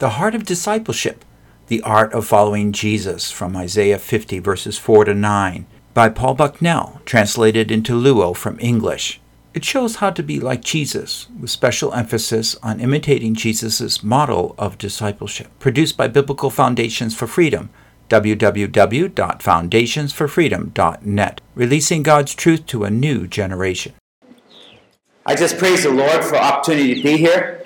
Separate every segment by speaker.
Speaker 1: The Heart of Discipleship The Art of Following Jesus from Isaiah 50, verses 4 to 9, by Paul Bucknell, translated into Luo from English. It shows how to be like Jesus, with special emphasis on imitating Jesus' model of discipleship. Produced by Biblical Foundations for Freedom, www.foundationsforfreedom.net, releasing God's truth to a new generation.
Speaker 2: I just praise the Lord for opportunity to be here.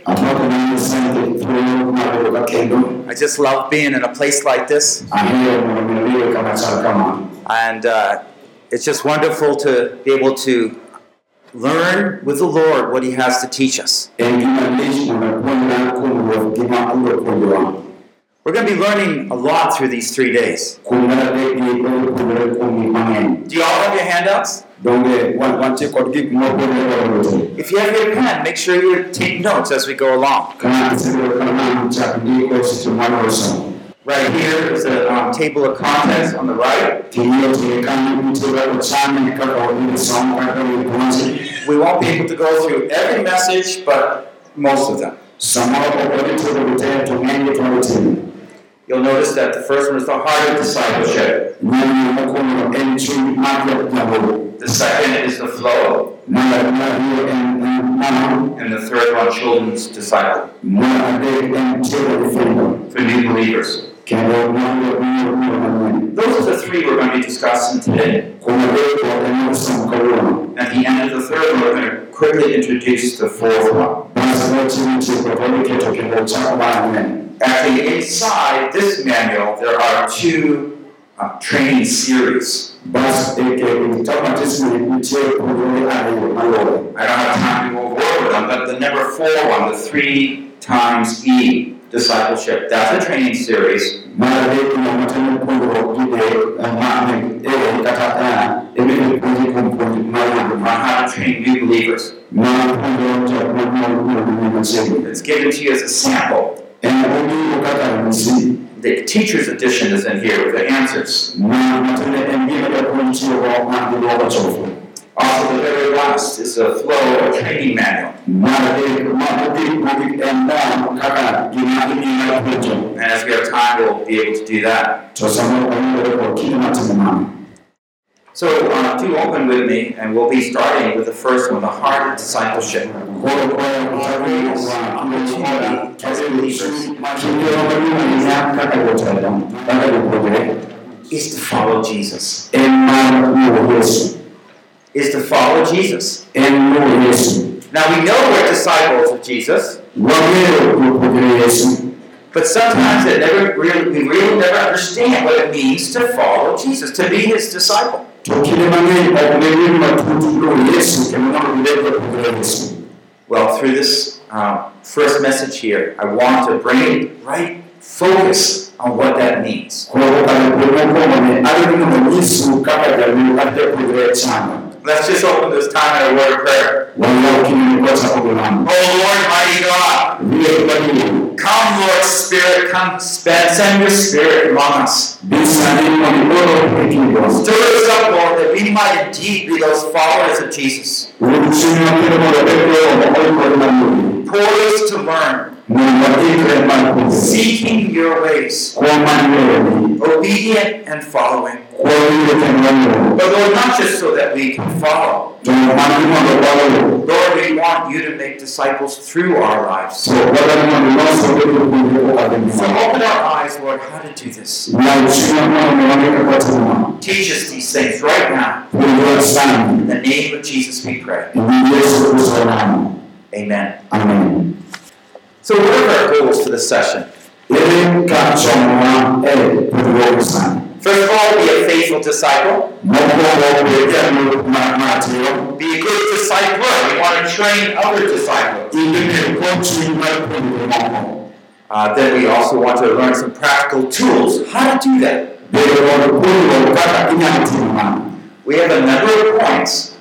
Speaker 2: I just love being in a place like this, and uh, it's just wonderful to be able to learn with the Lord what He has to teach us. We're going to be learning a lot through these three days. Do you all have your handouts? If you have your pen, make sure you take notes as we go along. Right here is a um, table of contents on the right. We won't be able to go through every message, but most of them. You'll notice that the first one is the heart of discipleship. The second is the flow. And the third one, children's disciple. For new believers. Those are the three we're going to be discussing today. At the end of the third one, we're going to quickly introduce the fourth one. Actually, inside this manual, there are two uh, training series. I don't have time to go over them, but the number four one, the three times E discipleship, that's a training series. Train new believers. It's given to you as a sample. The teacher's edition is in here with the answers. Also, the very last is a flow or training manual. And as we have time, we'll be able to do that. So, uh, do open with me, and we'll be starting with the first one, the heart of discipleship. Opportunity as believers is to follow Jesus. Is to follow Jesus. Now we know we're disciples of Jesus, but sometimes it never really, we really never understand what it means to follow Jesus, to be His disciple. Well, through this uh, first message here, I want to bring right focus on what that means. Let's just open this time in a word of prayer. Oh Lord, mighty God, come, Lord Spirit, come, spend, send your Spirit among us. Stir us up, Lord, that we might indeed be those followers of Jesus. Poised to learn, seeking your ways, obedient and following. But Lord, not just so that we can follow. Lord, we want you to make disciples through our lives. So open our eyes, Lord, how to do this. Teach us these things right now. In the name of Jesus we pray. Amen. Amen. So what are our goals for this session? First of all, be a faithful disciple. Be a good discipler. We want to train other disciples. Uh, then we also want to learn some practical tools. How to do that. We have a number of points,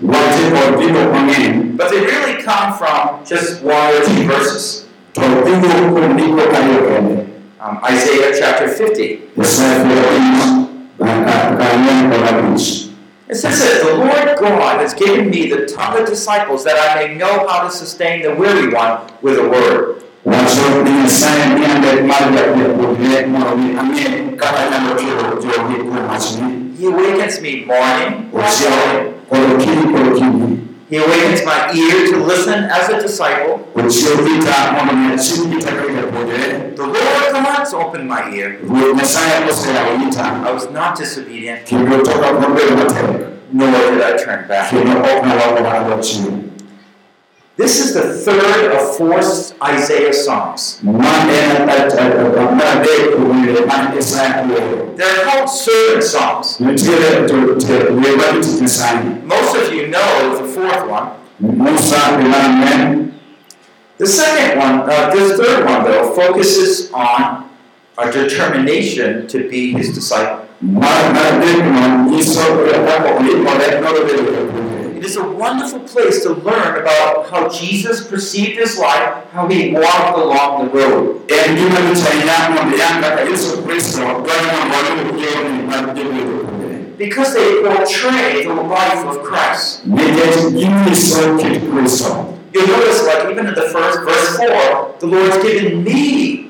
Speaker 2: but they really come from just one or two verses. Um, Isaiah chapter 50. It says the Lord God has given me the tongue of disciples that I may know how to sustain the weary one with a word. He awakens me morning,
Speaker 3: Ochiewo kod okinyi kod okinyi.
Speaker 2: He awakens my ear to listen as a disciple.
Speaker 3: Ochiewo ita mondo mi achiw ita kaka japuonjre.
Speaker 2: The Lord commands open my ear.
Speaker 3: Ruoth Nyasaye oseyawo ita
Speaker 2: I was not disobedient,
Speaker 3: kendo to ok nobedo matek
Speaker 2: nor did I turn back. This is the third of four Isaiah songs. They're called servant songs. Most of you know the fourth one. The second one, uh, this third one, though, focuses on our determination to be his disciple.
Speaker 3: Mar mar adekno nyiso kaka oikore mondo bedo japuonjre.
Speaker 2: It is a wonderful place to learn about how Jesus perceived his life, how he walked along the road.
Speaker 3: En gima lich ahinya mondo iyang kaka Yesu Kristo dwaro mondo waluw yorni mag jobedo japuonjre.
Speaker 2: Because they portray the life of Christ.
Speaker 3: Nikech ginyiso kit Kristo.
Speaker 2: You'll notice, like even in the first verse 4, the Lord's given me.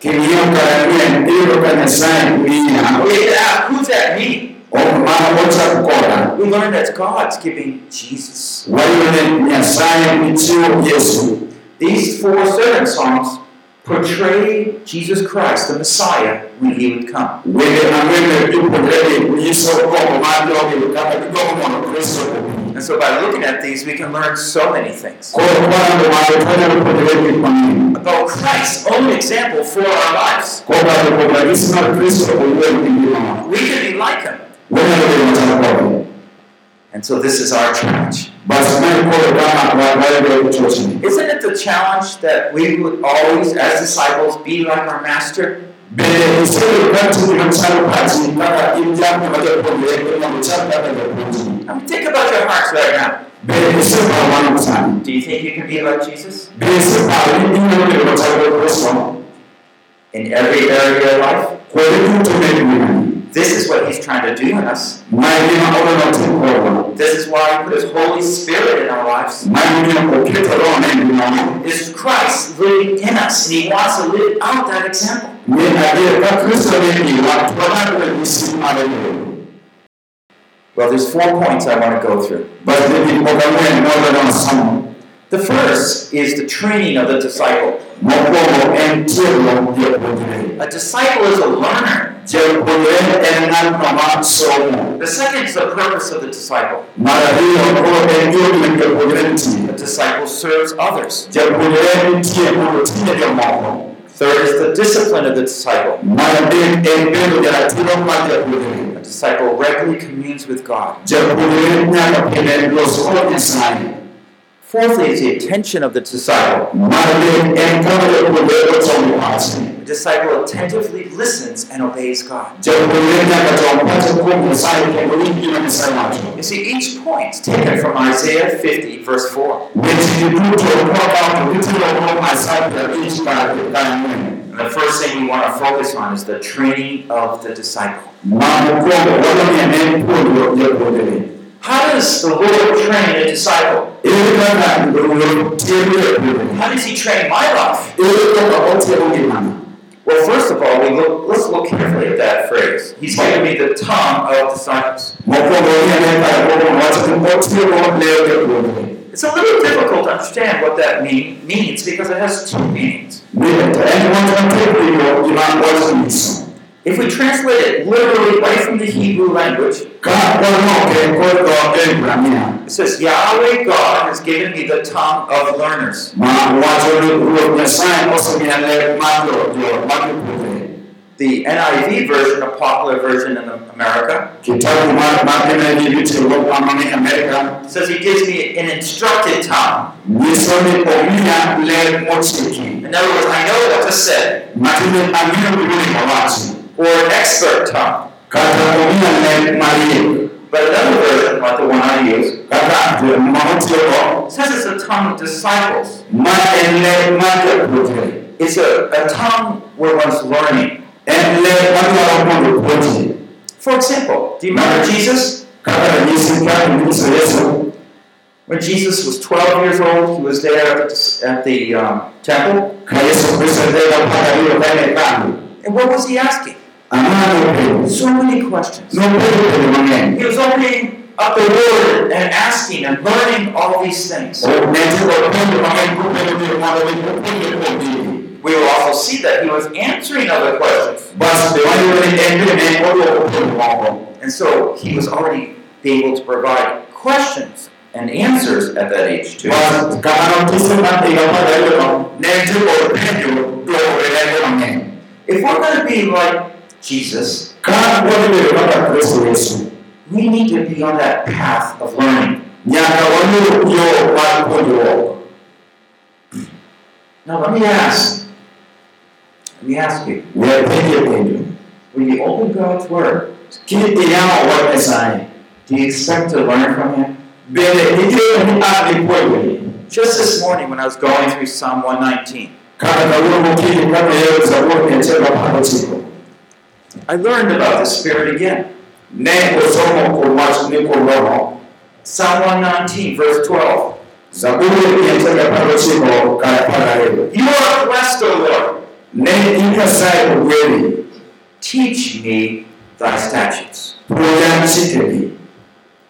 Speaker 3: King'iyo kar ang'wen iyudo ka Nyasaye miya
Speaker 2: We can ask, who's that me?
Speaker 3: Ok mana ochako koda
Speaker 2: We learn that God's giving Jesus.
Speaker 3: wayudo ni Nyasaye nichiwo Yesu.
Speaker 2: These four servant songs portray Jesus Christ, the Messiah, when he would come.
Speaker 3: Wende ang'wen jopuonjregi nyiso gombo mar jogi kaka gigombo mondo Kristo obi.
Speaker 2: And so by looking at these, we can learn so many things.
Speaker 3: Koro kwarando malo wanyalo puonjore gik mang'eny.
Speaker 2: About Christ's own example for our lives. And so this is our challenge.
Speaker 3: Bas mae koro kama wa- wayudo chochni.
Speaker 2: Isn't it the challenge that we would always, as disciples, be like our master?
Speaker 3: Bende isebedo ka timi machalo pachi kaka in jalno ma japuonjre mondo ichal kaka japuonjni.
Speaker 2: I mean, think about your hearts right now.
Speaker 3: Bende iseparo mano sani.
Speaker 2: Do you think you can be like Jesus
Speaker 3: Bende iseparo ni inyalo bedo machal gi Kristo
Speaker 2: in every area of your life?
Speaker 3: Kuonde duto mek ngimani.
Speaker 2: This is what he's trying to do in us.
Speaker 3: Mae gima odwaro notim kodwa.
Speaker 2: This is why he put his Holy Spirit in our lives.
Speaker 3: Mae gimomiyo oketo rohone ngimawa.
Speaker 2: It's Christ living in us, and he wants to live out that example.
Speaker 3: Ni adier ka Kristo ni ngima, to wadwaro ranyisi mare bedo.
Speaker 2: Well, there's four points I want to go through.
Speaker 3: Bas gik moko ang'wen mwadwaro somo.
Speaker 2: The first is the training of the disciple. A disciple is a learner. The second is the purpose of the disciple. The disciple serves others. Third is the discipline of the disciple. A disciple regularly communes with God. Fourthly is the attention of the disciple. The disciple attentively listens and obeys God. You see, each point taken from Isaiah 50, verse 4.
Speaker 3: Wechegi duto kwakawo to gitero kuom Isaya prabich kar kar ang'wen.
Speaker 2: And the first thing we want to focus on is the training of the disciple.
Speaker 3: Ma mokwongo wadwani ane puonjruok japuonjre.
Speaker 2: How does the Lord train a disciple?
Speaker 3: Ere kaka Ruoth tiego japuonjre?
Speaker 2: How does He train my life?
Speaker 3: Ere kaka otiego ngimani?
Speaker 2: Well, first of all, we look, let's look carefully at that phrase. He's given me the tongue of disciples.
Speaker 3: Mokwongo ine kaka Ruoth wacho ni otiego leo japuonjre.
Speaker 2: It's a little difficult to understand what that mean, means because it has two meanings. If we translate it literally right from the Hebrew language, it says, Yahweh God has given me the tongue of learners. The NIV version, a popular version in America, says He gives me an instructed tongue. In other words, I know what to say. Or an expert tongue. But another version, like the one I use, says it's a tongue of disciples. It's a, a tongue where one's learning. For example, do you remember Jesus? When Jesus was 12 years old, he was there at the, um, temple. And what was he asking? So many questions. He was opening up the Word and asking and learning all these things.
Speaker 3: nentiere upendo mang'eny kupendo biro mondo mi upuonje kuom gigi
Speaker 2: We will also see that he was answering other questions.
Speaker 3: bas be wayudo ni en bende ne odwoko penjo moko
Speaker 2: And so he was already able to provide questions and answers at that age too.
Speaker 3: bas kamano tise mar higa mar ariyono ne nitie kod penjo duoko lembe mang'eny
Speaker 2: If we're going to be like Jesus,
Speaker 3: ka wadhi bedo kaka kristo yesu
Speaker 2: we need to be on that path of learning.
Speaker 3: nyaka waluw yo mar puonjruok
Speaker 2: Now let me ask, let me ask you,
Speaker 3: we penjo penjo
Speaker 2: when you open God's Word,
Speaker 3: kiyawo wach nyasaye
Speaker 2: do you expect to learn from Him?
Speaker 3: bende nitie ni an ipuonjori
Speaker 2: Just this morning when I was going through Psalm 119, I learned about the Spirit again. Psalm 119, verse 12.
Speaker 3: zaburi mia achiel apar gochiko kar apar gariyo
Speaker 2: You are blessed, O Lord. Teach me thy statutes.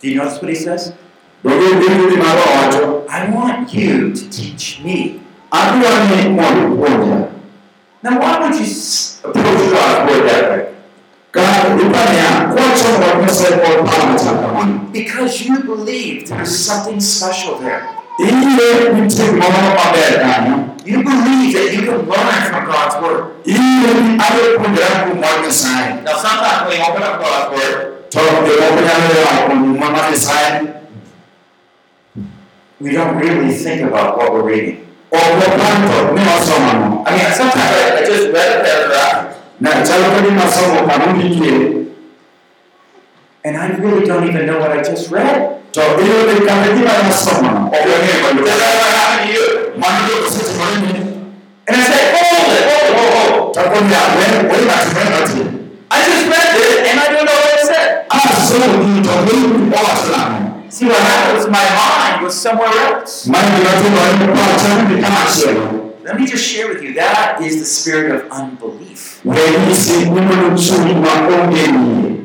Speaker 2: Do you notice what he says? I want you to teach me. Now, why would you approach God's Word that way?
Speaker 3: ka ipaniya kwachomo wach nyasaye kod paro machal kamano
Speaker 2: Because you believe there's something special there.
Speaker 3: iyie nitie gimoro maber kanyo
Speaker 2: You believe that you can learn from God's Word.
Speaker 3: iyie ni adwa puonjora kuom wach nyasaye
Speaker 2: Now, sometimes when you open up God's Word,
Speaker 3: to jomoko nyalo yawo kuom muma mar nyasaye
Speaker 2: we don't really think about what we're reading.
Speaker 3: Wasomano
Speaker 2: I mean, sometimes I, I just read a paragraph and I really don't even know what I just read.
Speaker 3: ni
Speaker 2: And I say, hold it, oh, hold oh, oh, it, hold it,
Speaker 3: it.
Speaker 2: I just read this and I don't know what it said. See what happens? my mind was somewhere else.
Speaker 3: mano gima timore ni pacha ni kamachielo
Speaker 2: Let me just share with you that is the spirit of unbelief.
Speaker 3: wenyisi ni mono chunyi ma onge yie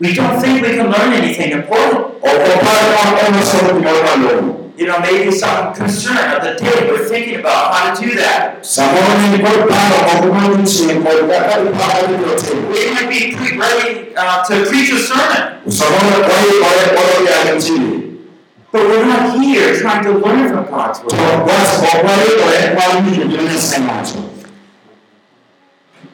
Speaker 2: We don't think we can learn anything important. You know, maybe some concern of the day we're thinking about how to do that. We might be ready uh, to preach a sermon, but we're not here trying to learn from God's Word.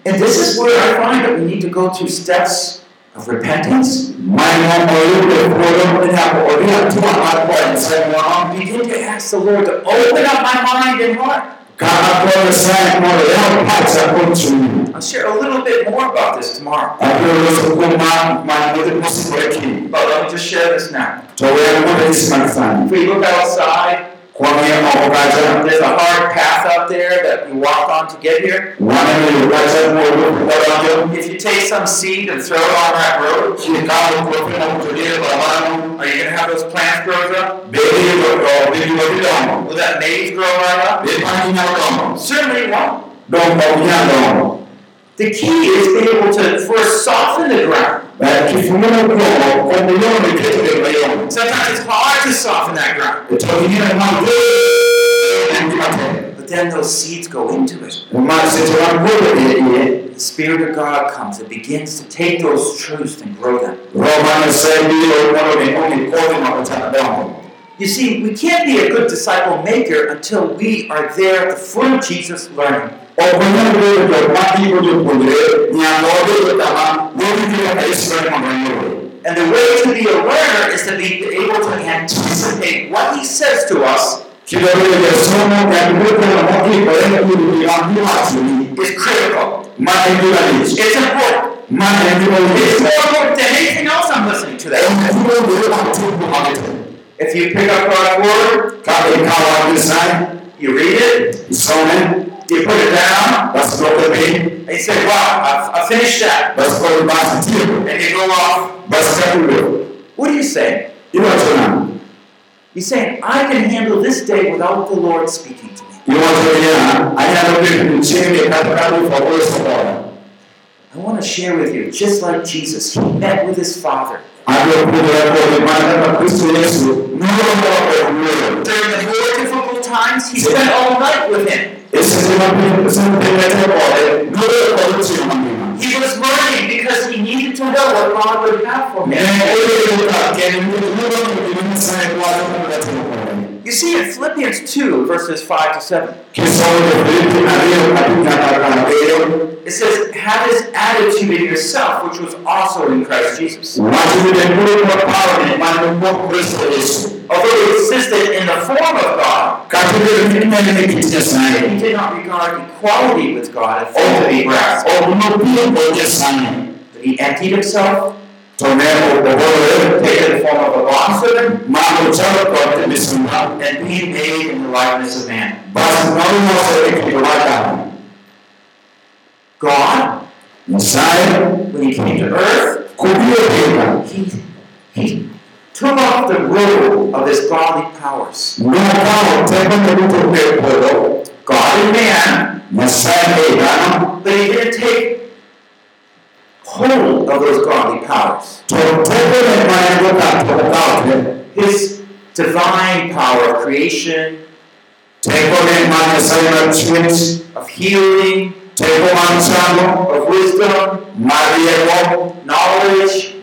Speaker 2: And this is where I find that we need to go through steps of repentance.
Speaker 3: mano oyudo thuolo nyaka odhi atua mar kwayo nyasaye mono
Speaker 2: Begin to ask the Lord to open up my mind and heart.
Speaker 3: ka akwayo nyasaye mondo yaw pacha kod chunyi
Speaker 2: I'll share a little bit more about this tomorrow.
Speaker 3: abiro loso kuom ma ma mosikore kiny
Speaker 2: But let me just share this now.
Speaker 3: to wer mondo nyisi mag sani
Speaker 2: If we look outside,
Speaker 3: kwang'iyo oko kacha
Speaker 2: there's a hard path out there that we walk on to get here.
Speaker 3: waneno yo kacha muodo wadonjo
Speaker 2: If you take some seed and throw it on that road,
Speaker 3: kikawo puothe moko to diere baramano
Speaker 2: are you going to have those plants grow up?
Speaker 3: bende yudo to bende gidongo
Speaker 2: Will that maize grow right up?
Speaker 3: be pangi nyalo dongo
Speaker 2: Certainly won't.
Speaker 3: dong ok nyal
Speaker 2: The key is being able to first soften the ground.
Speaker 3: Kifungo mokwongo kombo yono iketo del mayom
Speaker 2: Sometimes it's hard to soften that ground,
Speaker 3: to ingine ma en gima tek
Speaker 2: but then those seeds go into it.
Speaker 3: ma seche mag golo
Speaker 2: The Spirit of God comes and begins to take those truths and grow them.
Speaker 3: roho mar nyasaye biro mondo mi omi kodhi ma ochak dongo
Speaker 2: You see, we can't be a good disciple maker until we are there at the foot of Jesus learning.
Speaker 3: Ok onyal bedo jok ma iko jopuonjre nyaka wabedo kama wawinjo kaka yesu ber mondo oyude
Speaker 2: And the way to be aware is to be able to anticipate what He says to us is critical. It's important. It's more important than anything else I'm listening to If you pick up God's Word, you read it, you put it down,
Speaker 3: bas duoke piny
Speaker 2: and you say, Wow, I've, I've finished that.
Speaker 3: koro bas itieko
Speaker 2: And you go off.
Speaker 3: chako wuoth
Speaker 2: What do you say?
Speaker 3: iwacho nang'o
Speaker 2: He's saying, I can handle this day without the Lord speaking to me.
Speaker 3: iwazoya anyalo bedo chienge kata kalufa oweso koda
Speaker 2: I want to share with you, just like Jesus, he met with his Father.
Speaker 3: adwa puonjora kode mana kaka kristo yesu nolombowa kod wuoyo
Speaker 2: During the times, he spent all night with him.
Speaker 3: seche mapinete kode noloyo kod otieno mangima
Speaker 2: He was learning because he needed to know what God would have for him.
Speaker 3: oyeyo ka kendo noloyo gima nyasaye wacho kaka gatimo kode
Speaker 2: You see in Philippians 2, verses 5 to 7,
Speaker 3: kisomo jofilipi ariyo abich nyaka abiriyo
Speaker 2: it says, Have this attitude in yourself, which was also in Christ Jesus.
Speaker 3: Wacho ni bende kod paroni man mok kristo yesu
Speaker 2: Although he existed in the form of God,
Speaker 3: kata obedo ni nene kit nyasaye
Speaker 2: he did not regard equality with God a thing to be grasped.
Speaker 3: ok nopiem
Speaker 2: But he emptied himself,
Speaker 3: to ne obolore
Speaker 2: taking the form of a bondservant,
Speaker 3: ma ochalo kod misumba
Speaker 2: and being made in the likeness of man.
Speaker 3: bas noloso kido mar dhano
Speaker 2: God, when he came to earth, he, he took off the robe of his godly powers. God and man, but he didn't take hold of those godly powers. His divine power of creation, of healing, of wisdom, knowledge,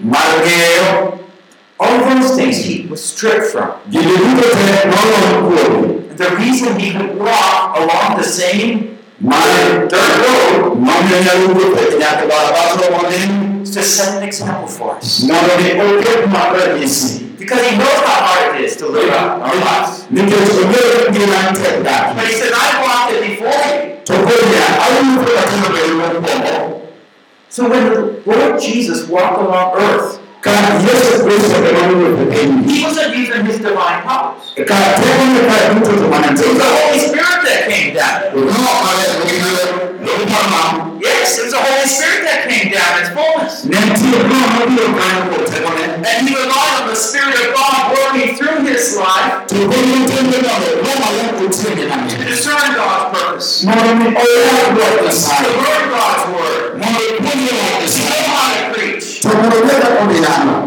Speaker 2: all those things he was stripped from.
Speaker 3: gigi duto te noloyo kuome
Speaker 2: And the reason he could walk along the same dirt road
Speaker 3: mamiyo nyalo wuotho nyaka barabara moling
Speaker 2: is to set an example for us.
Speaker 3: mondo mi oket mar ranyisi
Speaker 2: Because he knows how hard it is to live out our lives.
Speaker 3: nikech ong'eyo gima en tek dak
Speaker 2: But he said, I walked it before you.
Speaker 3: to konya awuotho katimo bedo mokwongo
Speaker 2: So when the Lord Jesus walked along earth,
Speaker 3: ka yesu kristo ema nowuotho e piny
Speaker 2: he wasn't using his divine powers.
Speaker 3: God teko ne ka duto to mana
Speaker 2: It was
Speaker 3: tek
Speaker 2: the Holy Spirit that came down. Yes, it was the Holy Spirit that came down in its fullness.
Speaker 3: ne nitie roho mabiro kanyo kuom tekone
Speaker 2: And he relied on the Spirit of God working through his life
Speaker 3: to kono tende mondo roho
Speaker 2: to discern God's purpose,
Speaker 3: mondo mi oyal
Speaker 2: to learn God's word,
Speaker 3: mondo ipuonjre wach
Speaker 2: to know how to preach.
Speaker 3: to mondo obed kod yano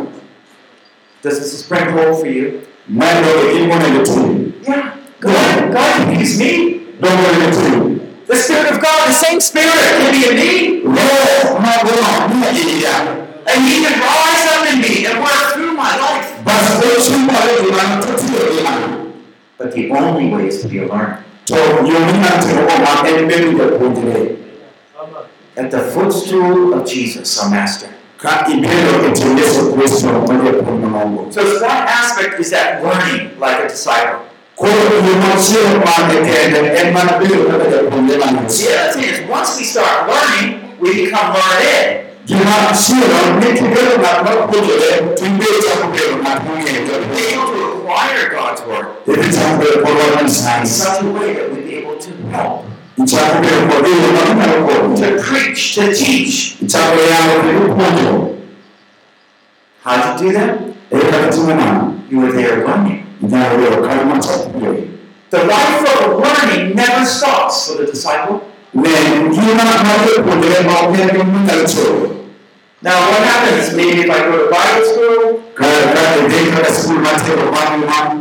Speaker 2: Does this spring hold for you?
Speaker 3: medo gik monego tim
Speaker 2: Yeah. God, God can use me.
Speaker 3: dongo onego tim
Speaker 2: The Spirit of God, the same Spirit can be in me.
Speaker 3: roho magono nie iya
Speaker 2: And he can rise up in me and work through my life.
Speaker 3: bas ochungore gimano to tiyo gi an
Speaker 2: But the only way is to be a learner.
Speaker 3: to yo minyalo timogo ma en bedo
Speaker 2: At the footstool of Jesus, our Master.
Speaker 3: ka ibedo tie yesu kristo ma japuonj malongo
Speaker 2: So that aspect is that learning like a disciple.
Speaker 3: Koro yo machielo mane kende en mana bedo kaka japuonjre man
Speaker 2: The other thing is once we start learning, we become learned.
Speaker 3: gima chielo ni kibedo to ibiro chako bedo ng'at mong'eyo
Speaker 2: We're able to acquire God's word
Speaker 3: idhi chako bedo kod wach
Speaker 2: in such a way that we'll be able to help,
Speaker 3: ichako bedo kod yo ma inyalo
Speaker 2: to preach, to teach.
Speaker 3: kendo
Speaker 2: How'd you do that?
Speaker 3: ere kaka timo mano
Speaker 2: You were there learning. The life of learning never stops for the disciple. Now, what happens? Maybe if I go to Bible school,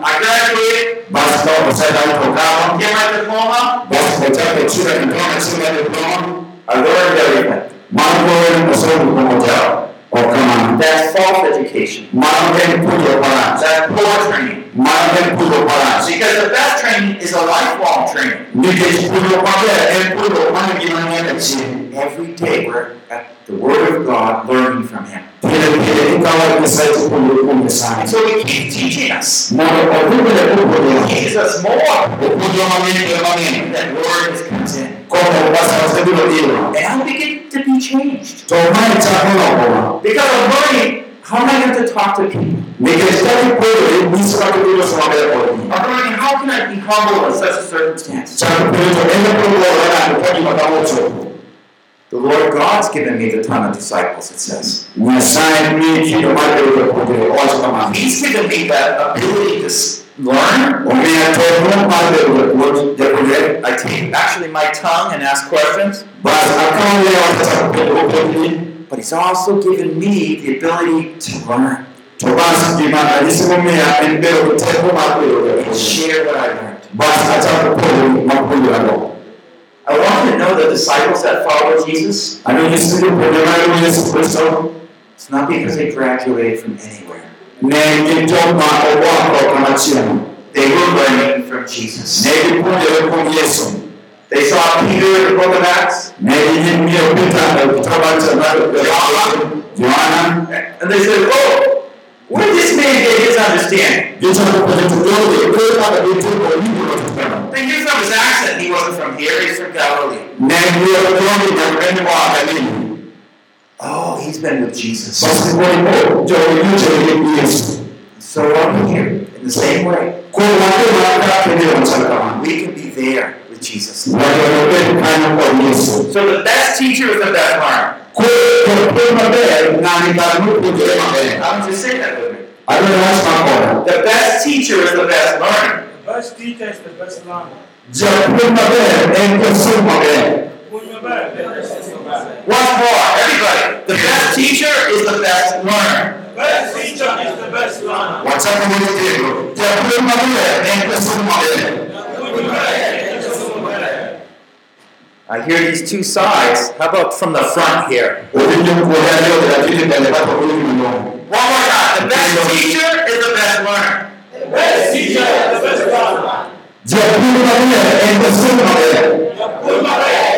Speaker 2: I graduate, get my diploma I learned everything.
Speaker 3: Mano koro en osomo kuom jao ok kamano
Speaker 2: That's false education.
Speaker 3: mano en puonjruok marach
Speaker 2: That's poor training.
Speaker 3: mano en puonjruok marach
Speaker 2: Because the best training is a lifelong training.
Speaker 3: nikech puonjruok maber en puonjruok mane ngima nyaka chieng
Speaker 2: Every day we're at the Word of God learning from Him.
Speaker 3: pile pile ikawo nyasaye tipuonjore kuom nyasaye
Speaker 2: So He keeps teaching us.
Speaker 3: mondo odhi mbele
Speaker 2: He teaches us more. That Word is comes in.
Speaker 3: Komo basa wasebiro
Speaker 2: And I begin to be changed.
Speaker 3: to mae chako lokowa
Speaker 2: Because I'm learning, how am I going to talk to people?
Speaker 3: nikech ka ipuonjori nyiso kaka ibiro loso maber kodgi
Speaker 2: I'm learning, how can I be humble in such a circumstance?
Speaker 3: chako penjo en koluwore nade ka gima kama ochopo
Speaker 2: The Lord God's given me the ton of disciples, it says.
Speaker 3: nyasaye miyi kido mar bedo japuonjre owacho kamano
Speaker 2: He's given me the ability to, s- learn.
Speaker 3: omiyo teko mar bedo japuonj japuonjre
Speaker 2: I take actually my tongue and ask questions.
Speaker 3: bas akawo lewa kachako penjo penjni
Speaker 2: But He's also given me the ability to learn
Speaker 3: to bas gima ranyisi momiya en bedo gi teko mar bedo
Speaker 2: and share what I learned.
Speaker 3: bas achako puonjo mapuonjorago
Speaker 2: I want to know the disciples that follow Jesus.
Speaker 3: ano nyisi jopuonje mag yesu kristo
Speaker 2: It's not because they graduated from anywhere.
Speaker 3: Ne gin joma owako kamachielo
Speaker 2: They were learning from Jesus.
Speaker 3: ne gipuonjore kuom yesu
Speaker 2: They saw Peter in the book of Acts,
Speaker 3: ne ging'iyo Peter kitabu mar Yohana
Speaker 2: and they said, "Oh, where did this man get his understanding?"
Speaker 3: gichako puonjo to jogi ere kaka gitieko winjruok teno
Speaker 2: They knew from his accent he wasn't from here; he's from Galilee. Oh, he's been with Jesus.
Speaker 3: bas gipuonjo jogi nyochore gi Yesu
Speaker 2: So are we here in the same way.
Speaker 3: kuom wake mar kaka kende machal kamano
Speaker 2: We can be there with Jesus.
Speaker 3: wadwaro bed kanyo kod Yesu
Speaker 2: So the best teacher is the best learner.
Speaker 3: Koro japuonj maber ng'ani kar mopuonjore
Speaker 2: I want you to say that with me.
Speaker 3: adwaro wach makoda
Speaker 2: The best teacher is the best learner.
Speaker 4: The best teacher is the best learner.
Speaker 3: Japuonj maber en jasom maber
Speaker 4: Who's the best? Best is the best.
Speaker 2: Once more, everybody. The best teacher is the best learner.
Speaker 4: Best teacher is the best learner.
Speaker 3: wachako mondo tego japuonj maber en jasom maber
Speaker 4: Who's the best? Is.
Speaker 2: I hear these two sides. How about from the front here?
Speaker 3: owinjo kuonde ariyo lakini mbele kaka owinjo malong'o
Speaker 2: One more time. The best teacher is the best learner.
Speaker 4: The Best teacher is the best learner.
Speaker 3: japuonj maber en jasom maber
Speaker 4: Who's the best?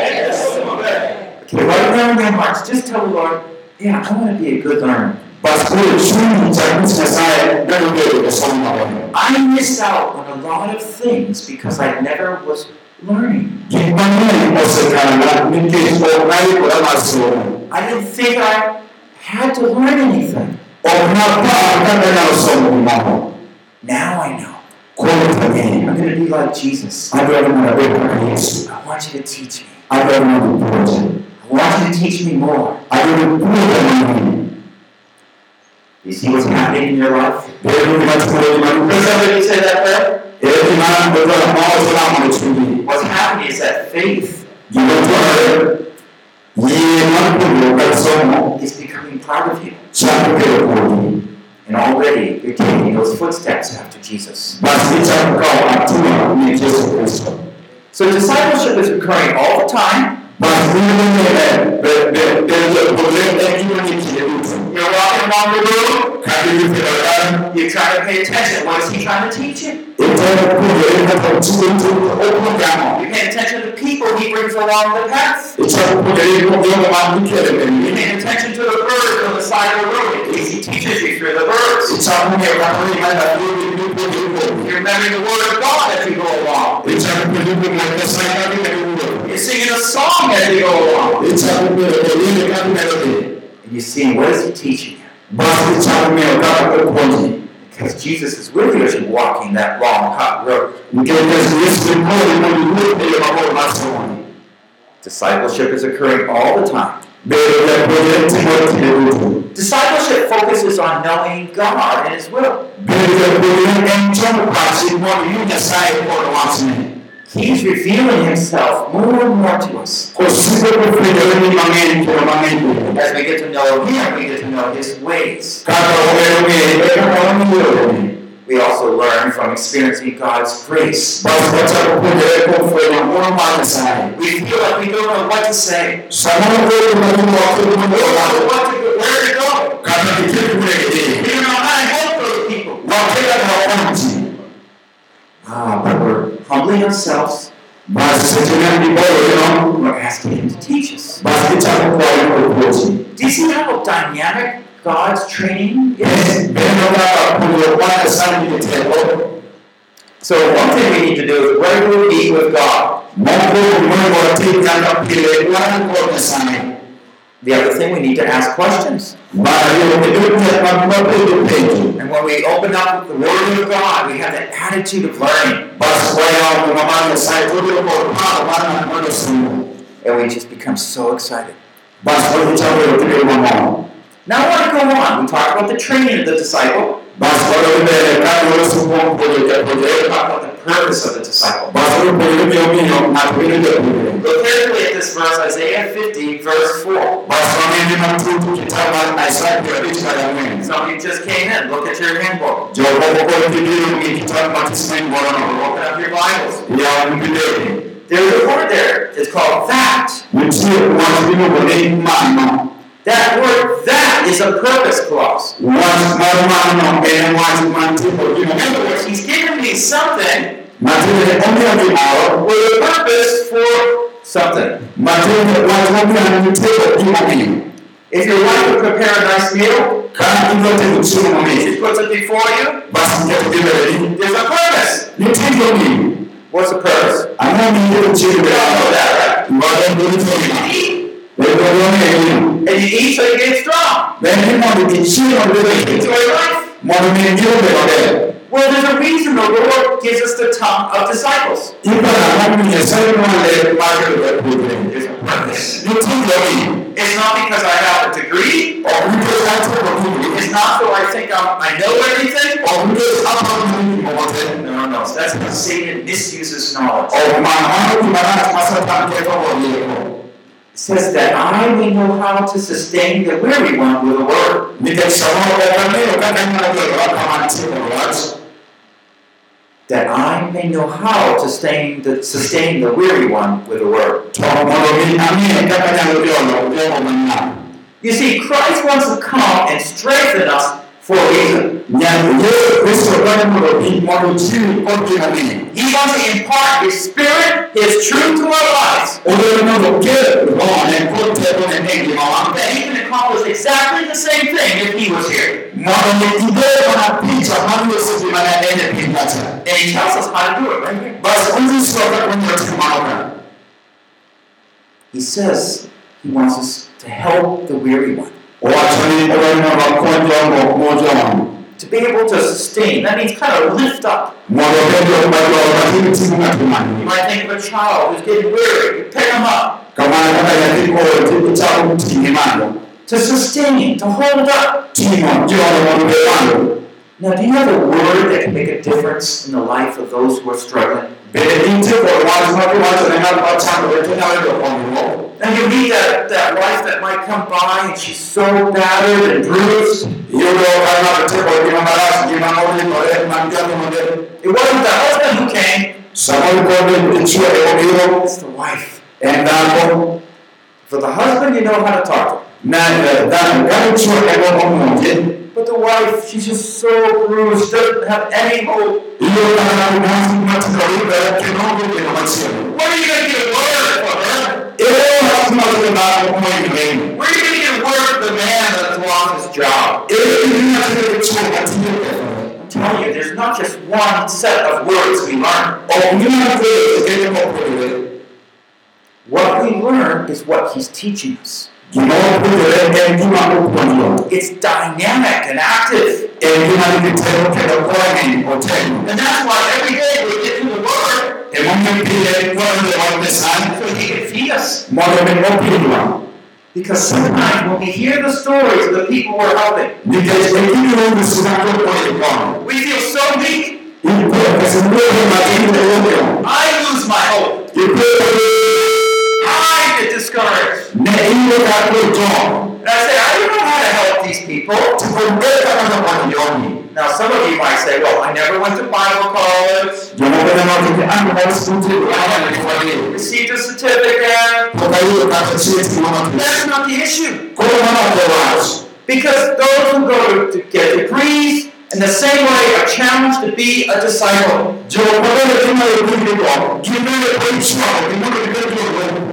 Speaker 4: Is the best.
Speaker 2: Okay, right now in your hearts, just tell the Lord, yeah, I want to be a good learner.
Speaker 3: bas koro chunyi chakich nyasaye nyalo bedo jasom
Speaker 2: I missed out on a lot of things because I never was learning.
Speaker 3: gik mang'eny osekala nikech ok nayikora mar somo
Speaker 2: I didn't think I had to learn anything.
Speaker 3: ok napar kaka nyalo somo gimoro
Speaker 2: Now I know. I'm going to be like Jesus.
Speaker 3: adwaro mondo abed kaka yesu
Speaker 2: I want you to teach me.
Speaker 3: Adwaro mondo puonja
Speaker 2: want you to teach me more.
Speaker 3: adwaro puonja mang'eny
Speaker 2: You see what's happening in your life?
Speaker 3: bedo gima timore gima
Speaker 2: Can somebody say that prayer?
Speaker 3: ere gima dwaro ma oselamo chunyi
Speaker 2: What's happening is that faith
Speaker 3: gima dwarore yie mar puonjruok kar somo
Speaker 2: is becoming part of you.
Speaker 3: chako bedo kuomi
Speaker 2: And already you're taking those footsteps after Jesus.
Speaker 3: bas ichako kawo atua ne yesu
Speaker 2: So discipleship is occurring all the time.
Speaker 3: Mas, no momento, é, tem que
Speaker 2: You're walking along the road,
Speaker 3: kaka githiero kan
Speaker 2: you're trying to pay attention. What is he trying to teach you?
Speaker 3: itemo puonjore kaka chiwo opuonjamo
Speaker 2: You pay attention to the people he brings along the path.
Speaker 3: ichako puonjore kuom jogo ma ikelo
Speaker 2: You're
Speaker 3: mbele
Speaker 2: paying attention to the birds on the side of the road. He teaches you through the birds.
Speaker 3: ichako ng'eyo kaka ing'ado adieri mipuonjore kuom
Speaker 2: You're remembering the word of God as you go along.
Speaker 3: ichako puonjore kuom wach Nyasaye kaka imedo wuoth
Speaker 2: You're singing a song as you go along. And you're what is he teaching you? Because Jesus is with you as you're walking that long, hot road. Discipleship is occurring all the time. Discipleship focuses on knowing God and His will.
Speaker 3: Bedo japuonjre en chomo pachi mondo iwinj Nyasaye kod wachne
Speaker 2: He's revealing Himself more and more to us.
Speaker 3: kosiko kofwenyore ni mang'eny kendo mang'eny duto
Speaker 2: As we get to know Him, we get to know His ways.
Speaker 3: kaka wamedo ng'eye kaka wang'eyore
Speaker 2: We also learn from experiencing God's grace.
Speaker 3: bas wachako puonjore kuom fwenyo ng'uono mar Nyasaye
Speaker 2: We feel like we don't know what to say,
Speaker 3: samoro koro matimoko
Speaker 2: we don't know what to go, where to go.
Speaker 3: kata giket kure
Speaker 2: We don't know how to help those people.
Speaker 3: Wakia kaka wakony ji
Speaker 2: Ah, but we're humbling ourselves.
Speaker 3: bas seche ma giboloreno
Speaker 2: We're asking Him to teach us.
Speaker 3: bas gichako kwayo mondo opuonji
Speaker 2: Do you see how dynamic God's training is?
Speaker 3: Bendo kaka puonjruok mar Nyasaye nigi teko
Speaker 2: So one thing we need to do is regularly meet with God. The other thing we need to ask questions.
Speaker 3: mar ariyo kendo pile mag wabedo penjo
Speaker 2: And when we open up the Word of God, we have that attitude of learning.
Speaker 3: bas wayawo muma mar Nyasaye wabedo kod paro mar ng'at mondo somo
Speaker 2: And we just become so excited.
Speaker 3: bas wagichako bedo kibedo
Speaker 2: Now I want to go on. We talked about the training of the disciple.
Speaker 3: basi walombele kandi wolosukumpulira pulira
Speaker 2: about the purpose of the disciple.
Speaker 3: Basi olupulira byomino natulire pulira
Speaker 2: Look carefully at this verse, Isaiah 50, verse 4.
Speaker 3: basi wamende matutu kitaba Isaya kirabikira yamwene
Speaker 2: Some of you just came in. Look at your handbook.
Speaker 3: jokobokola kibiri mu kitabo matisime ngorono
Speaker 2: Open up your Bibles. There's a word there. It's called that.
Speaker 3: mutie wantu bino bone mano
Speaker 2: That word that is a purpose clause.
Speaker 3: wantu marumano ene wantu mantipo bino
Speaker 2: In other words, he's given me something with a purpose for something.
Speaker 3: matire wantu omyange mitego bino bino
Speaker 2: If your wife would prepare a nice meal,
Speaker 3: kandi indote kutsuma mu mezi
Speaker 2: she puts it before you, there's a purpose. What's the purpose?
Speaker 3: ndio
Speaker 2: We
Speaker 3: kuchirira
Speaker 2: all know that, right?
Speaker 3: tofina
Speaker 2: You eat,
Speaker 3: lego bone
Speaker 2: and you eat so you get strong.
Speaker 3: bene mo di chiro bebe
Speaker 2: Enjoy life.
Speaker 3: mo ni ndio bebe
Speaker 2: Well, there's a reason the Lord gives us the tongue of disciples.
Speaker 3: ipa na mami ya sai mo le marke de bebe
Speaker 2: There's a purpose. It's not because I have a degree.
Speaker 3: obuto ate bokubiri
Speaker 2: It's not so I think I'm, I know everything.
Speaker 3: obuto apa ni mote
Speaker 2: No, no, no. That's how Satan misuses knowledge. Says that I may know how to sustain the weary one with a word.
Speaker 3: nikashauri kama kama ndio kama ntiko watu
Speaker 2: That I may know how to sustain the, sustain the weary one with a word. You see, Christ wants to come and strengthen us for reason. He wants to impart His Spirit, His truth to our lives, oh, that He can accomplish exactly the same thing if He was here. And He tells us how to do it right? Here. He says He wants us to help the weary one, to be able to sustain. That means kind of lift up. You might think of a child who's getting weary, you pick him up, to sustain, to hold up. Now, do you have a word that can make a difference in the life of those who are struggling? Now, you meet that, that wife that might come by and she's so battered and bruised. It wasn't the husband who came, it's the wife. And uh, For the husband, you know how to talk to But the wife, she's just so bruised, doesn't have any hope. What are you going to get a word for her? Where are you going to get word for the man that's lost his job? I'm telling you, there's not just one set of words we learn. What we learn is what he's teaching us. It's dynamic and active. And that's why every day we get to the word so he can feed us. Because sometimes when we hear the stories of the people we're helping, we feel so weak. I lose my hope. Discouraged. And I say, I don't know how to help these people. Now, some of you might say, well, I never went to Bible college, I never received a certificate. That's not the issue. Because those who go to get degrees, in the same way, are challenged to be a disciple.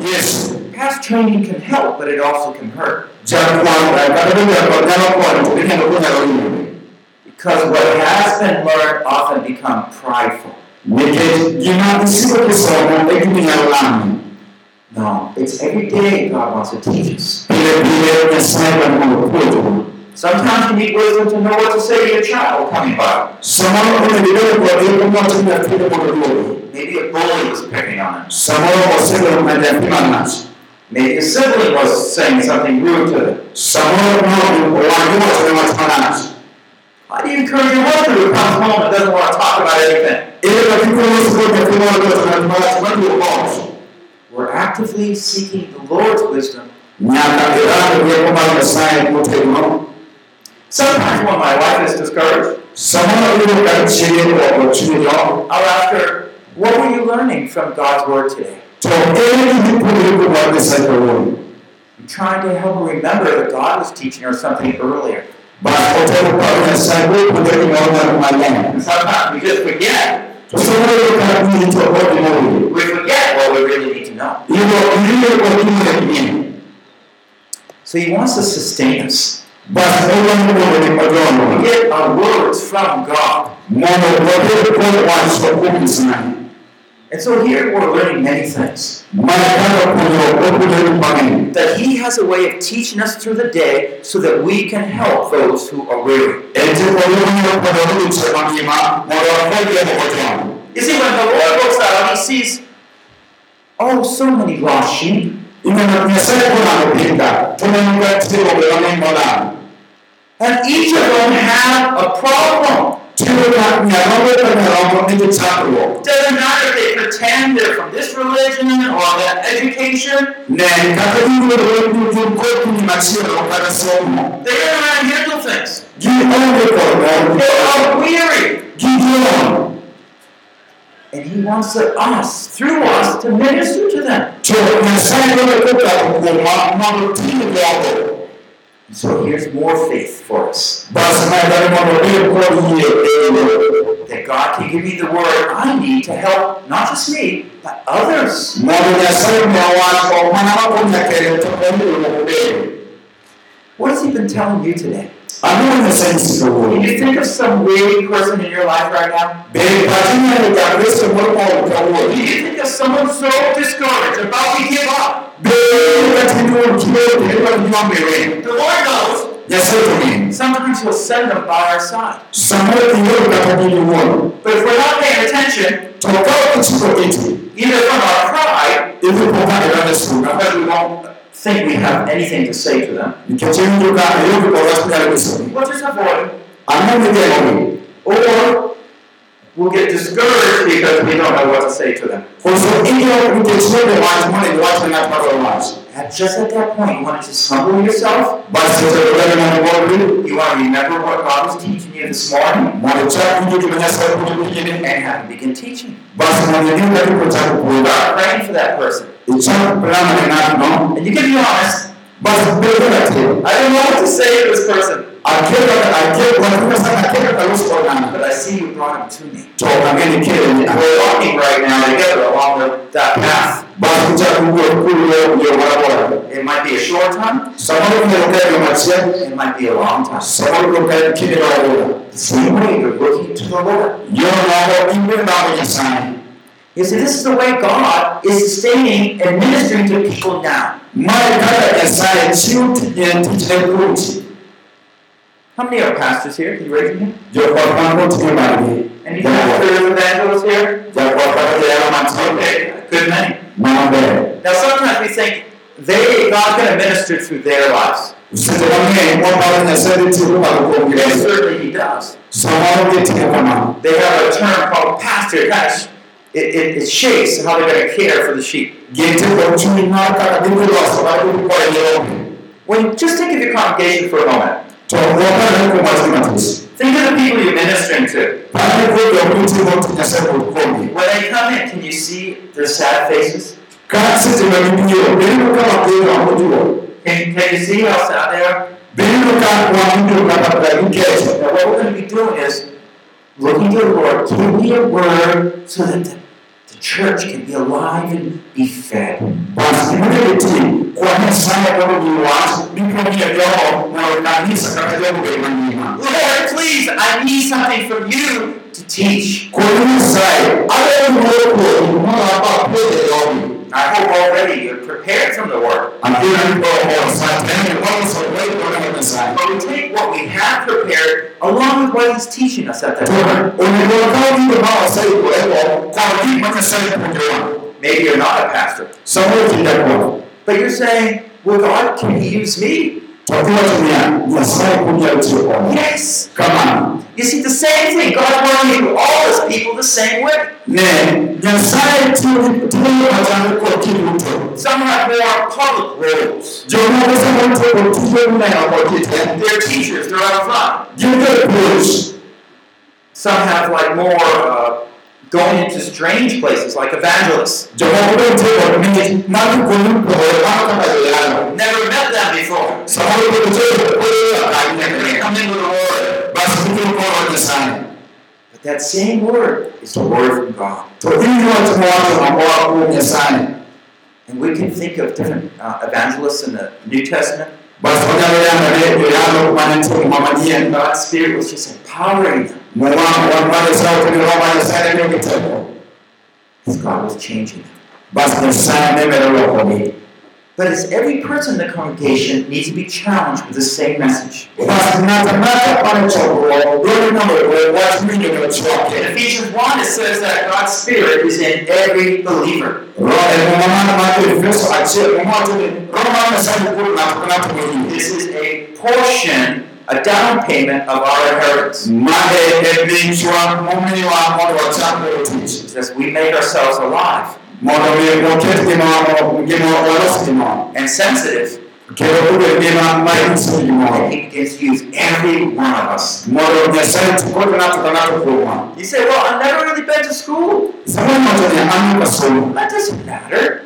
Speaker 3: Yes.
Speaker 2: Past training can help, but it also can hurt. Because what has been learned often become prideful. No, it's every day God wants to teach us. Sometimes you need wisdom to know what to say to your child coming by. Maybe a bully was picking on him. Maybe a sibling was saying something rude to him. How do you encourage your husband who comes home and doesn't want to talk about anything? We're actively seeking the Lord's wisdom. Sometimes when my wife is discouraged. I'll ask her, What were you learning from God's Word today?
Speaker 3: To ele ndipo ile kwa Messiah wao.
Speaker 2: I'm trying to help her remember that God was teaching her something earlier.
Speaker 3: Basi hotel kwa Messiah kwa ndio inaona malaya.
Speaker 2: And sometimes we just forget.
Speaker 3: Tuseme ile kama ni to kwa ndio.
Speaker 2: We forget what we really need to know.
Speaker 3: Hivyo ile kwa kingine.
Speaker 2: So He wants to sustain us.
Speaker 3: Basi ile ndio ni kwa
Speaker 2: We get our words from God. And so here we're learning many things. That He has a way of teaching us through the day so that we can help those who are weary. You see, when the Lord looks out, He sees, oh, so many lost sheep. And each of them have a problem.
Speaker 3: Tiro kwa nyarombe kwa nyarombe ni chakro.
Speaker 2: Doesn't matter if they pretend they're from this religion or that education,
Speaker 3: Ne kati ndio ndio kwa ni machiro kwa somo.
Speaker 2: they how to handle things.
Speaker 3: Gi onge kwa
Speaker 2: They are weary. And He wants us, through us, to minister to them. So here's more faith for us.
Speaker 3: Basi na ndio mambo ndio kwa hiyo.
Speaker 2: That God can give me the word I need to help not just me, but others.
Speaker 3: Mwana Nyasaye ni wako mwana wako nyakere kwa hiyo.
Speaker 2: What has He been telling you today? Can you think of some weary person in your life right now?
Speaker 3: Bere patina ni ya Kristo kwa kwa
Speaker 2: Can you think of someone so discouraged, about to give up?
Speaker 3: Bere katika kile kile kwa mbele.
Speaker 2: The Lord knows. Sometimes He'll send them by our side.
Speaker 3: Samuel ndio katika hiyo.
Speaker 2: But if we're not paying attention,
Speaker 3: Toka kuchukua kitu.
Speaker 2: either from our pride,
Speaker 3: Hivi kwa kwa ile sura.
Speaker 2: because we won't think we have anything to say to them,
Speaker 3: Nikichenjo ka hiyo kwa watu kale kusema.
Speaker 2: we'll just avoid them.
Speaker 3: Anu ni ndio.
Speaker 2: Or we'll get discouraged because we don't know what to say to them.
Speaker 3: Kwa sababu hiyo kutetea watu mwana ni watu na kwa watu.
Speaker 2: At just at that point, you want to just humble yourself.
Speaker 3: Basi tutakwenda na mambo
Speaker 2: You want to remember what God was teaching you this morning
Speaker 3: mwana cha ndio kimanyasa kwa kingine.
Speaker 2: and have Him begin teaching.
Speaker 3: Basi mwana ndio katika cha kuoga.
Speaker 2: Start praying for that person.
Speaker 3: Icha plana ni nani no?
Speaker 2: And you can be honest.
Speaker 3: Basi mbele yake.
Speaker 2: I don't know what to say to this person,
Speaker 3: Akeka akeka kwa sana akeka karuhusu kwa nani.
Speaker 2: but I see you brought him to me.
Speaker 3: Toka ngeni kile ni
Speaker 2: We're walking right now together along the, that path.
Speaker 3: basi cha kujua kule ndio barabara.
Speaker 2: It might be a short time,
Speaker 3: Sababu ndio kwa machia.
Speaker 2: it might be a long time.
Speaker 3: Ndio kwa kile ndio.
Speaker 2: The same way you're looking to the Lord.
Speaker 3: Ndio imbe na kwa sana.
Speaker 2: You see, this is the way God is sustaining and ministering to people now.
Speaker 3: Mara kada ya sai chiu tije kuti.
Speaker 2: How many are pastors here? Can you raise your hand?
Speaker 3: Yo kwa mambo tije.
Speaker 2: Any pastors, evangelists here?
Speaker 3: Ya kwa kada ya matendo.
Speaker 2: Okay, good many. Now, sometimes we think they God's going to minister through their lives.
Speaker 3: Usitegemee kwamba na sasa tu kwa
Speaker 2: And
Speaker 3: kuongelea.
Speaker 2: certainly He does.
Speaker 3: Sababu ndio kama
Speaker 2: They have a term called pastor. It kind it, it, it shapes how they're going to care for the sheep.
Speaker 3: Gente kwa chini na kaka ndio kwa sababu kwa hiyo.
Speaker 2: When just think of your congregation for a moment. Think of the people you're ministering to. When they come in, can you see their sad faces? Can, can you see
Speaker 3: mtu kama mkesha.
Speaker 2: Now, what we're going to be doing is looking to the Lord, me a word so that the, the church can be alive and be fed. Lord, please, I need something from you to teach.
Speaker 3: Kwa hiyo sai ale mwopo mwana hapa pele roho.
Speaker 2: I hope already you're prepared from the word.
Speaker 3: Akira ndipo kwa satani kwa sababu kwa kama.
Speaker 2: But we take what we have prepared along with what he's teaching us at that time.
Speaker 3: Unaona ndio baba sai kwa hiyo kwa hiyo mwana sai.
Speaker 2: Maybe you're not a pastor, but you're saying, well, God, can he use me?
Speaker 3: Twakiwatumia nyasaye kunyalo tiyo kode
Speaker 2: Yes.
Speaker 3: kamano
Speaker 2: You see, the same thing. God's working through all his people the same way.
Speaker 3: ne nyasaye tiyo tiyo machal kod ji duto
Speaker 2: Some have more public roles.
Speaker 3: jomoko samoro tiyo kod tije mineno kod ji te
Speaker 2: They're teachers, they're out front. Some have like more uh, going into strange places, like evangelists. Never met them before. in with word. But that same word is the word from God. And we can think of different uh, evangelists in the New Testament. God's Spirit was just empowering them
Speaker 3: muma wan mar nyasaye kendo roho mar nyasaye ne miyogi teko
Speaker 2: as God was changing
Speaker 3: but
Speaker 2: But as every person in the congregation needs to be challenged with the same message. In Ephesians 1, it says that God's Spirit is in every believer. This is a portion, a down payment of our inheritance.
Speaker 3: mae minchwa momiwa mondo wacham godo tich
Speaker 2: It says we make ourselves alive
Speaker 3: mondo mi waket ngimawa ngimawa walos ngimawa
Speaker 2: and sensitive,
Speaker 3: kendo kubed ngima ma inyiso
Speaker 2: and He begins to use every one of us.
Speaker 3: mondo nyasaye ti kod ng'ato ka ng'ato kuomwa
Speaker 2: You say, Well, I've never really been to school.
Speaker 3: samoro ng'ato ni an ka somo
Speaker 2: That doesn't matter.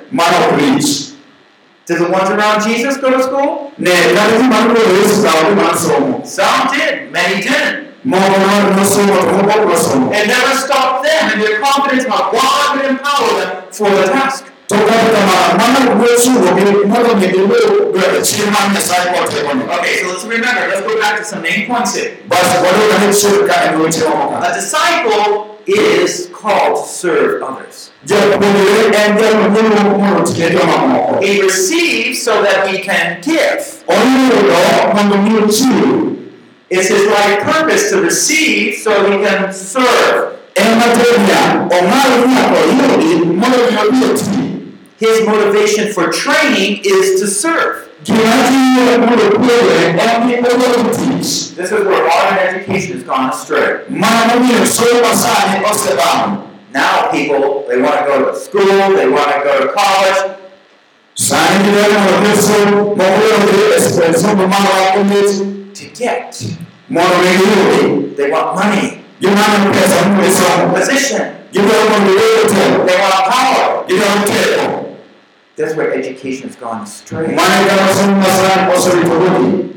Speaker 2: Did the ones around Jesus go to school?
Speaker 3: ne kata man kod yesu kawo gi mar somo
Speaker 2: Some did, many didn't.
Speaker 3: moko mar nosomo to moko ok nosomo
Speaker 2: It never stopped them and their confidence how God would empower them for the task.
Speaker 3: to kata kamano mano wuo chunogi mondo mi giluw chir mar nyasaye kod tekone
Speaker 2: Okay, so let's remember, let's go back to some main points here.
Speaker 3: bas wadog ane chir ka en weche mamoko
Speaker 2: A disciple is called to serve others. He receives so that he can give. It's his life purpose to receive so he can serve. His motivation for training is to serve. This is where modern education has gone astray. Now people, they want to go to school, they want to go to college, to get.
Speaker 3: mondo mi
Speaker 2: They want money,
Speaker 3: pesa mondo gisom
Speaker 2: position, they want power. That's where education has gone astray.
Speaker 3: mane kama somo masani oserito rugi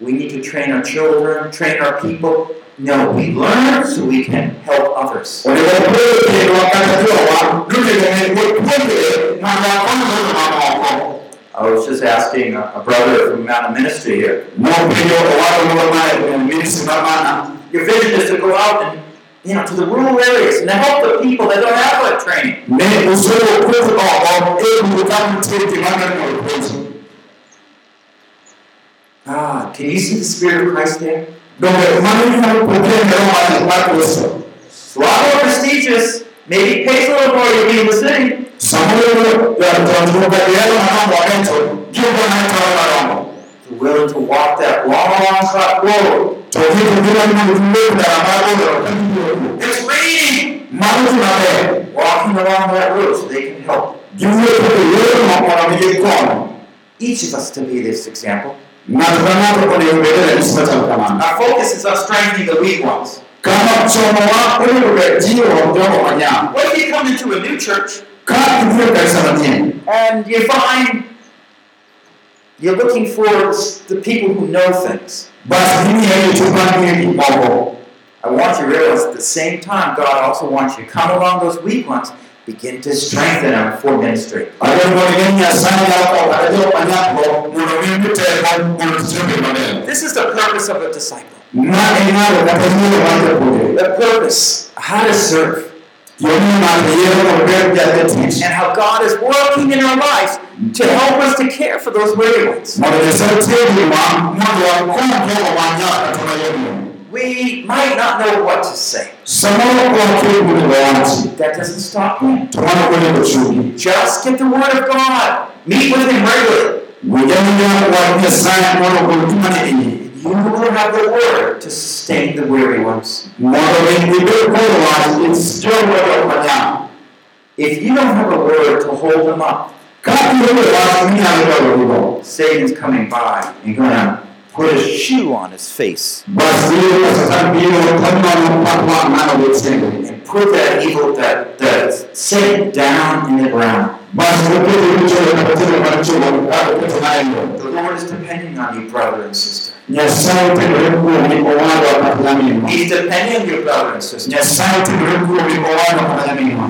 Speaker 2: We need to train our children, train our people. No, we learn so we can help others.
Speaker 3: onego wapuonj kendwa kata jowa duto ne puonjre mondo wakony jogo mamoko
Speaker 2: I was just asking a, a brother from Mountain Ministry here.
Speaker 3: nopenjo owado moro ma ministry mar mana
Speaker 2: Your vision is to go out and, you know, to the rural areas and help the people that don't have that training.
Speaker 3: ne usomo puonj oko guro ka nitie gima ng'ani mondo puonji
Speaker 2: Ah, can you see the Spirit of Christ there?
Speaker 3: donge mano inyalo puonjre ne roho mar- mar kristo
Speaker 2: It's a lot more prestigious. Maybe it pays a little more to be in the city.
Speaker 3: samoro jonjuok yalo madongo ang'eny to giyudo mana taro maromo
Speaker 2: If you're willing to walk that long, cut road.
Speaker 3: To giko gidwani mondo giwuog ndara mar odoro ka gibiro
Speaker 2: It's raining.
Speaker 3: mano gima ber
Speaker 2: Walking along that road so they can help.
Speaker 3: giwuotho yore mondo mi gikony
Speaker 2: Each of us to be this example.
Speaker 3: ng'ato ka ng'ato onego bed ranyisi machal kamano
Speaker 2: Our focus is on strengthening the weak ones.
Speaker 3: kama chomowa onego bed jiwo jogo manyap
Speaker 2: What if you come into a new church
Speaker 3: ka ibiro kanisa manyien
Speaker 2: and you find you're looking for the people who know things?
Speaker 3: bas gimiye jochung man ng'eyo gik moko
Speaker 2: I want you to realize at the same time, God also wants you to come along those weak ones, begin to strengthen them for ministry.
Speaker 3: adwaro mondo ing'e ni nyasaye nyalo kawo kata jok manyapgo mondo mi giteko mondo tich obed maber
Speaker 2: This is the purpose of a disciple.
Speaker 3: ma en ng'ado kata yiero mar
Speaker 2: The purpose, how to serve,
Speaker 3: yomiyo ng'ato yiero mondo bed jatich
Speaker 2: and how God is working in our lives to help us to care for those weary ones.
Speaker 3: mondo nyasaye tiyo gima mondo wakony jogo manyap kata mayomyom
Speaker 2: We might not know what to say.
Speaker 3: samoro wakia monego wachi
Speaker 2: That doesn't stop Him.
Speaker 3: to mano onego chunyi
Speaker 2: Just get the Word of God. Meet with Him regularly.
Speaker 3: Mujanja wa Nyasaye mondo ogol gima ne inyi.
Speaker 2: You will have the word to sustain the weary ones.
Speaker 3: Mondo mi ibed kod wach is jogo jok manyam.
Speaker 2: If you don't have a word to hold them up,
Speaker 3: Ka ionge wach minyalo dwarogigo,
Speaker 2: Satan's coming by and going to put a shoe on his face
Speaker 3: bas biro ka Satan biro kamano pakwa ng'ano gi tiende.
Speaker 2: and put that evil, that, that Satan down in the ground.
Speaker 3: Bas oketo richo katero mar chulo ka oketo ng'ayo.
Speaker 2: The Lord is depending on you, brother and sister.
Speaker 3: Nyasaye otendore kuomi owadwa kata nyaminwa.
Speaker 2: He's depending on your brother and sister.
Speaker 3: Nyasaye otendore kuomi kata nyaminwa.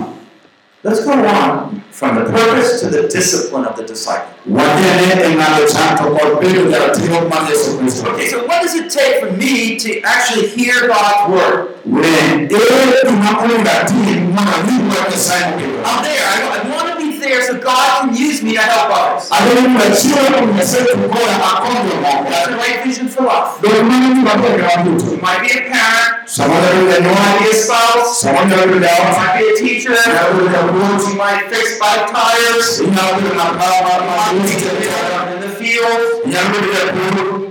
Speaker 2: Let's go on from the purpose to the discipline of the disciple.
Speaker 3: Wadhiane ng'ado chak to kod bedo jaratiro mar Yesu Kristo.
Speaker 2: Okay, so what does it take for me to actually hear God's word?
Speaker 3: Ne ere gima onego atim mondo awinj wach Nyasaye mokelo.
Speaker 2: I'm there. I, I want there so God can use me to help others.
Speaker 3: Adwaro ni achiel kuom Nyasaye koya akony jomoko.
Speaker 2: That's the right vision for life.
Speaker 3: Dong mano gima ber ne wan duto.
Speaker 2: You might be a parent,
Speaker 3: Sama nyalo bedo
Speaker 2: you might be a spouse,
Speaker 3: sama nyalo bedo
Speaker 2: you might be a teacher,
Speaker 3: nyalo bedo japuonj,
Speaker 2: you might fix bike tires, you might be in the field.
Speaker 3: inyalo bedo japur.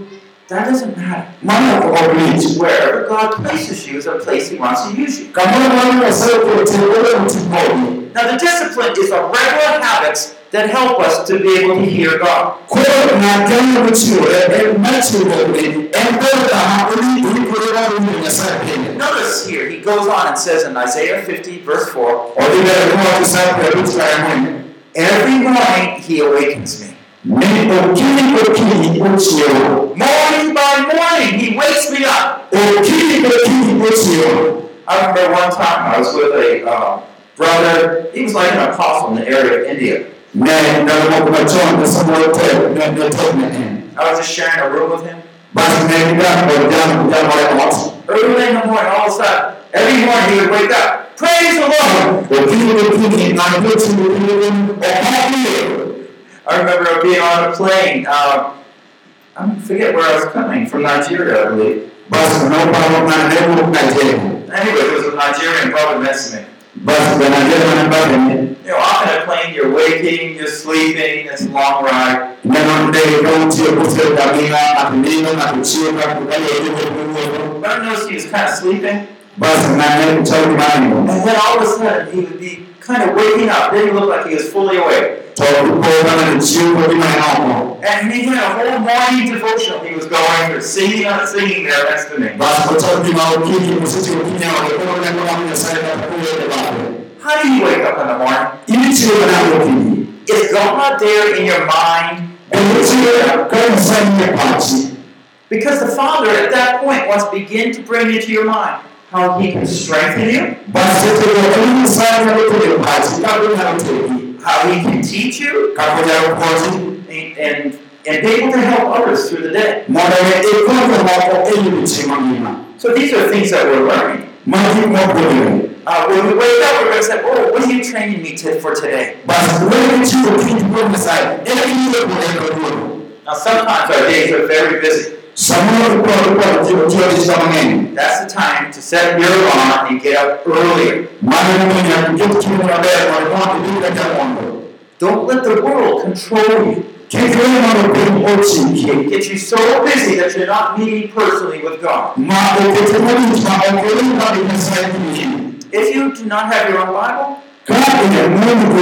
Speaker 2: That doesn't matter.
Speaker 3: Lich.
Speaker 2: Wherever God places you is a place He wants to use you.
Speaker 3: Kamoro moro Nyasaye oketi, onego uti kodi.
Speaker 2: Now, the discipline is the regular habits that help us to be able to hear God.
Speaker 3: Koro ng'at jalo mochiwore en machiwore en bedo kama oikore mar winjo Nyasaye pile.
Speaker 2: Notice here, he goes on and says in Isaiah 50, verse 4,
Speaker 3: Odhi mbele kowacho Isaya piero abich gi ang'wen.
Speaker 2: Every morning he awakens me.
Speaker 3: Ni okinyi kokinyi ochiewo.
Speaker 2: Morning by morning he wakes me up.
Speaker 3: Ochiewo.
Speaker 2: I remember one time I was with a uh, brother, he was like an apostle in the area of India.
Speaker 3: Ne ndalo moko machon ne samoro tek ne ne tek ne en.
Speaker 2: I was just sharing a room with him.
Speaker 3: Bas ne gidak kod jal jal moro ot.
Speaker 2: Early in the morning, all of a sudden, every morning he would wake up. Praise the Lord!
Speaker 3: Okinyi kokinyi ng'ato kochiwo okinyi okapiyo.
Speaker 2: I remember being on a plane. Uh, I forget where I was coming from Nigeria, I believe.
Speaker 3: Bas noparo ng'ano ne wuok
Speaker 2: Anyway, there was a Nigerian brother next to me.
Speaker 3: Bas ja-Nigeria mane mbele ne
Speaker 2: You know, often a plane, you're waking, you're sleeping, it's a long ride.
Speaker 3: neno ndege ka utiyo kosiro kabila ng'ato nindo ng'ato chiemo ng'ato kalo otiyo kod
Speaker 2: But I noticed he was kind of sleeping.
Speaker 3: Bas ng'ane chal gima nindo.
Speaker 2: And then all of a sudden, he would be kind of waking up. Then he looked like he was fully awake.
Speaker 3: To ipo kama chiemo kod gima oko.
Speaker 2: And he had a whole morning devotional he was going through, singing and singing there next to me. How do you wake up in the morning?
Speaker 3: Inichiwo nade okinyi?
Speaker 2: Is God there in your mind?
Speaker 3: Bende ichiwo ka Nyasaye nie pachi.
Speaker 2: Because the Father at that point wants to begin to bring into your mind how He can strengthen you,
Speaker 3: Bas seche go en Nyasaye nyalo keto pachi kaka onyalo tegi.
Speaker 2: how He can teach you,
Speaker 3: Kaka onyalo konyi.
Speaker 2: and, and, and be able to help others through the day.
Speaker 3: Mondo mi ikony jomoko odiechieng' mangima.
Speaker 2: So these are things that we're learning. Uh, when we wake up, we're going to say, Oh, what are you training me to, for today?
Speaker 3: Bas wewe chiwo okinyi kuom Nyasaye. En gima ipuonje kawuono.
Speaker 2: Now, sometimes our days are very busy.
Speaker 3: Samoro iporo iporo tiyo tiyo tich mang'eny.
Speaker 2: That's the time to set your alarm and get up earlier.
Speaker 3: Mano emomiyo nyaka iket chiemo maber mondo mondo ibed kaka mondo.
Speaker 2: Don't let the world control you.
Speaker 3: Kik we mondo piny ochiki.
Speaker 2: Get you so busy that you're not meeting personally with God.
Speaker 3: Ma okete malich ma ok iwinj kod Nyasaye kuom
Speaker 2: If you do not have your own Bible,
Speaker 3: Ka ine muondo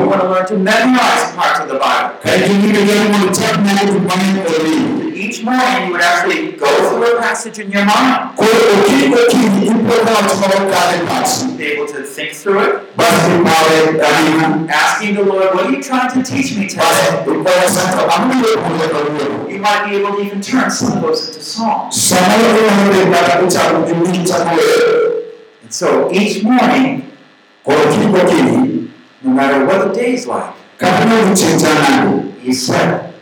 Speaker 2: you want to learn to memorize parts of the Bible.
Speaker 3: ka in gi geno mondo ichak neno gik mang'eny wiyi.
Speaker 2: Each morning, you would actually go through a passage in your mind,
Speaker 3: Koro okinyi okinyi ipodho wach moro kale pachi.
Speaker 2: be able to think through it,
Speaker 3: Bas ipawe ahinya.
Speaker 2: asking the Lord, What are you trying to teach me today?
Speaker 3: ikwayo Nyasaye to ang'o mipuonja kawuono.
Speaker 2: You might be able to even turn some of those into songs. So each morning,
Speaker 3: Koro okinyi okinyi,
Speaker 2: no matter what the day's like,
Speaker 3: kata ne odiechieng' chal nade,
Speaker 2: you set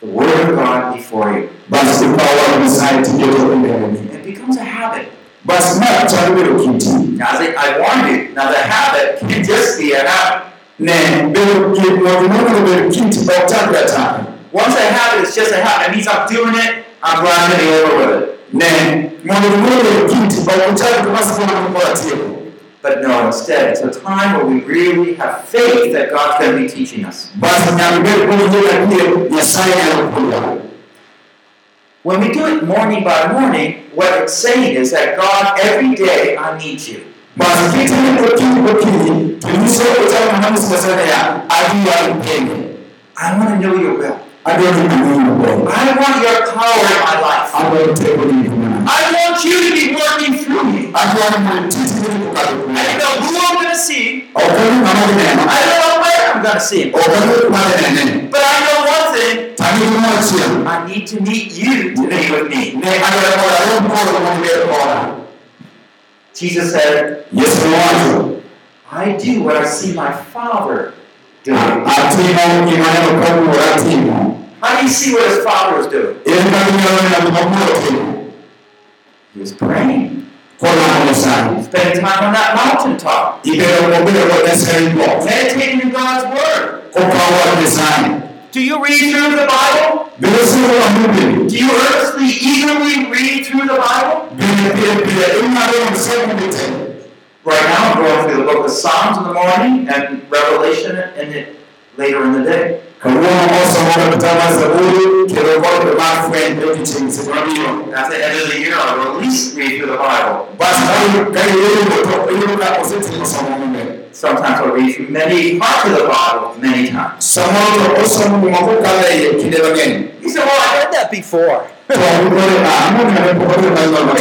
Speaker 2: the Word of God before you.
Speaker 3: bas ikawo wach Nyasaye tiketo mbeleni.
Speaker 2: It becomes a habit.
Speaker 3: Bas ma chalo bedo kiti.
Speaker 2: Now, I warned you, now the habit can just be a habit.
Speaker 3: Ne bedo kit mondo mondo bedo kiti ok chak ga
Speaker 2: Once a habit is just a habit, it means I'm doing it, I'm glad to be over with it.
Speaker 3: Ne mondo mondo bedo kiti ok chak ga mas kono ko atieko.
Speaker 2: But no, instead, it's a time where we really have faith that God's going to be teaching us.
Speaker 3: basi nyalo bet puonjo kadier nyasaye nyalo puonjowa
Speaker 2: When we do it morning by morning, what it's saying is that God, every day I need you.
Speaker 3: basi kitime okinyi kokinyi to nyiso ochalo ng'ama nyiso Nyasaye niya adwaro kende
Speaker 2: I want to know your will.
Speaker 3: Adwaro ni ang'eyi maber
Speaker 2: I want your power in my life.
Speaker 3: adwaro teko ni ngimana
Speaker 2: I want you to be working through me.
Speaker 3: tich biro kokalo kuom
Speaker 2: I don't know who I'm going to see.
Speaker 3: ok ani ng'ama dhi neno
Speaker 2: I don't know where I'm going to see him.
Speaker 3: ok ani kuma dhi nene
Speaker 2: But I know one thing.
Speaker 3: tang'e gimoro achiel
Speaker 2: I need to meet you to be with me.
Speaker 3: ne adwaro mondo arom koro mondo ibed koda
Speaker 2: Jesus said,
Speaker 3: yesu nowacho
Speaker 2: I do what I see my Father doing.
Speaker 3: Atimo gima aneno ka wuora timo
Speaker 2: How do you see what his Father was doing?
Speaker 3: en kaka inyalo neno gima wuora timo
Speaker 2: He was praying. Spending time on that mountaintop.
Speaker 3: ibedo mobedo kod nyasaye go
Speaker 2: Meditating in God's Word.
Speaker 3: kokawo wach nyasaye
Speaker 2: Do you read through the Bible?
Speaker 3: bedo somo mabuge
Speaker 2: Do you earnestly, eagerly read through the Bible?
Speaker 3: bende pile pile inyalo yudo somo mite
Speaker 2: Right now, I'm going through the book of Psalms in the morning and Revelation in the, later in the day.
Speaker 3: Kawuono osomo kitabu mar zaburi kendo kod mar fweny odiochieng' seche mabiro
Speaker 2: At the end of the year, I will at least read through the Bible.
Speaker 3: But basi ka ka iyudo to iyudo ka osetimo somo maber
Speaker 2: Sometimes I'll read through many parts of the Bible many times.
Speaker 3: e iye kinde mang'eny
Speaker 2: You say, well, I read that before.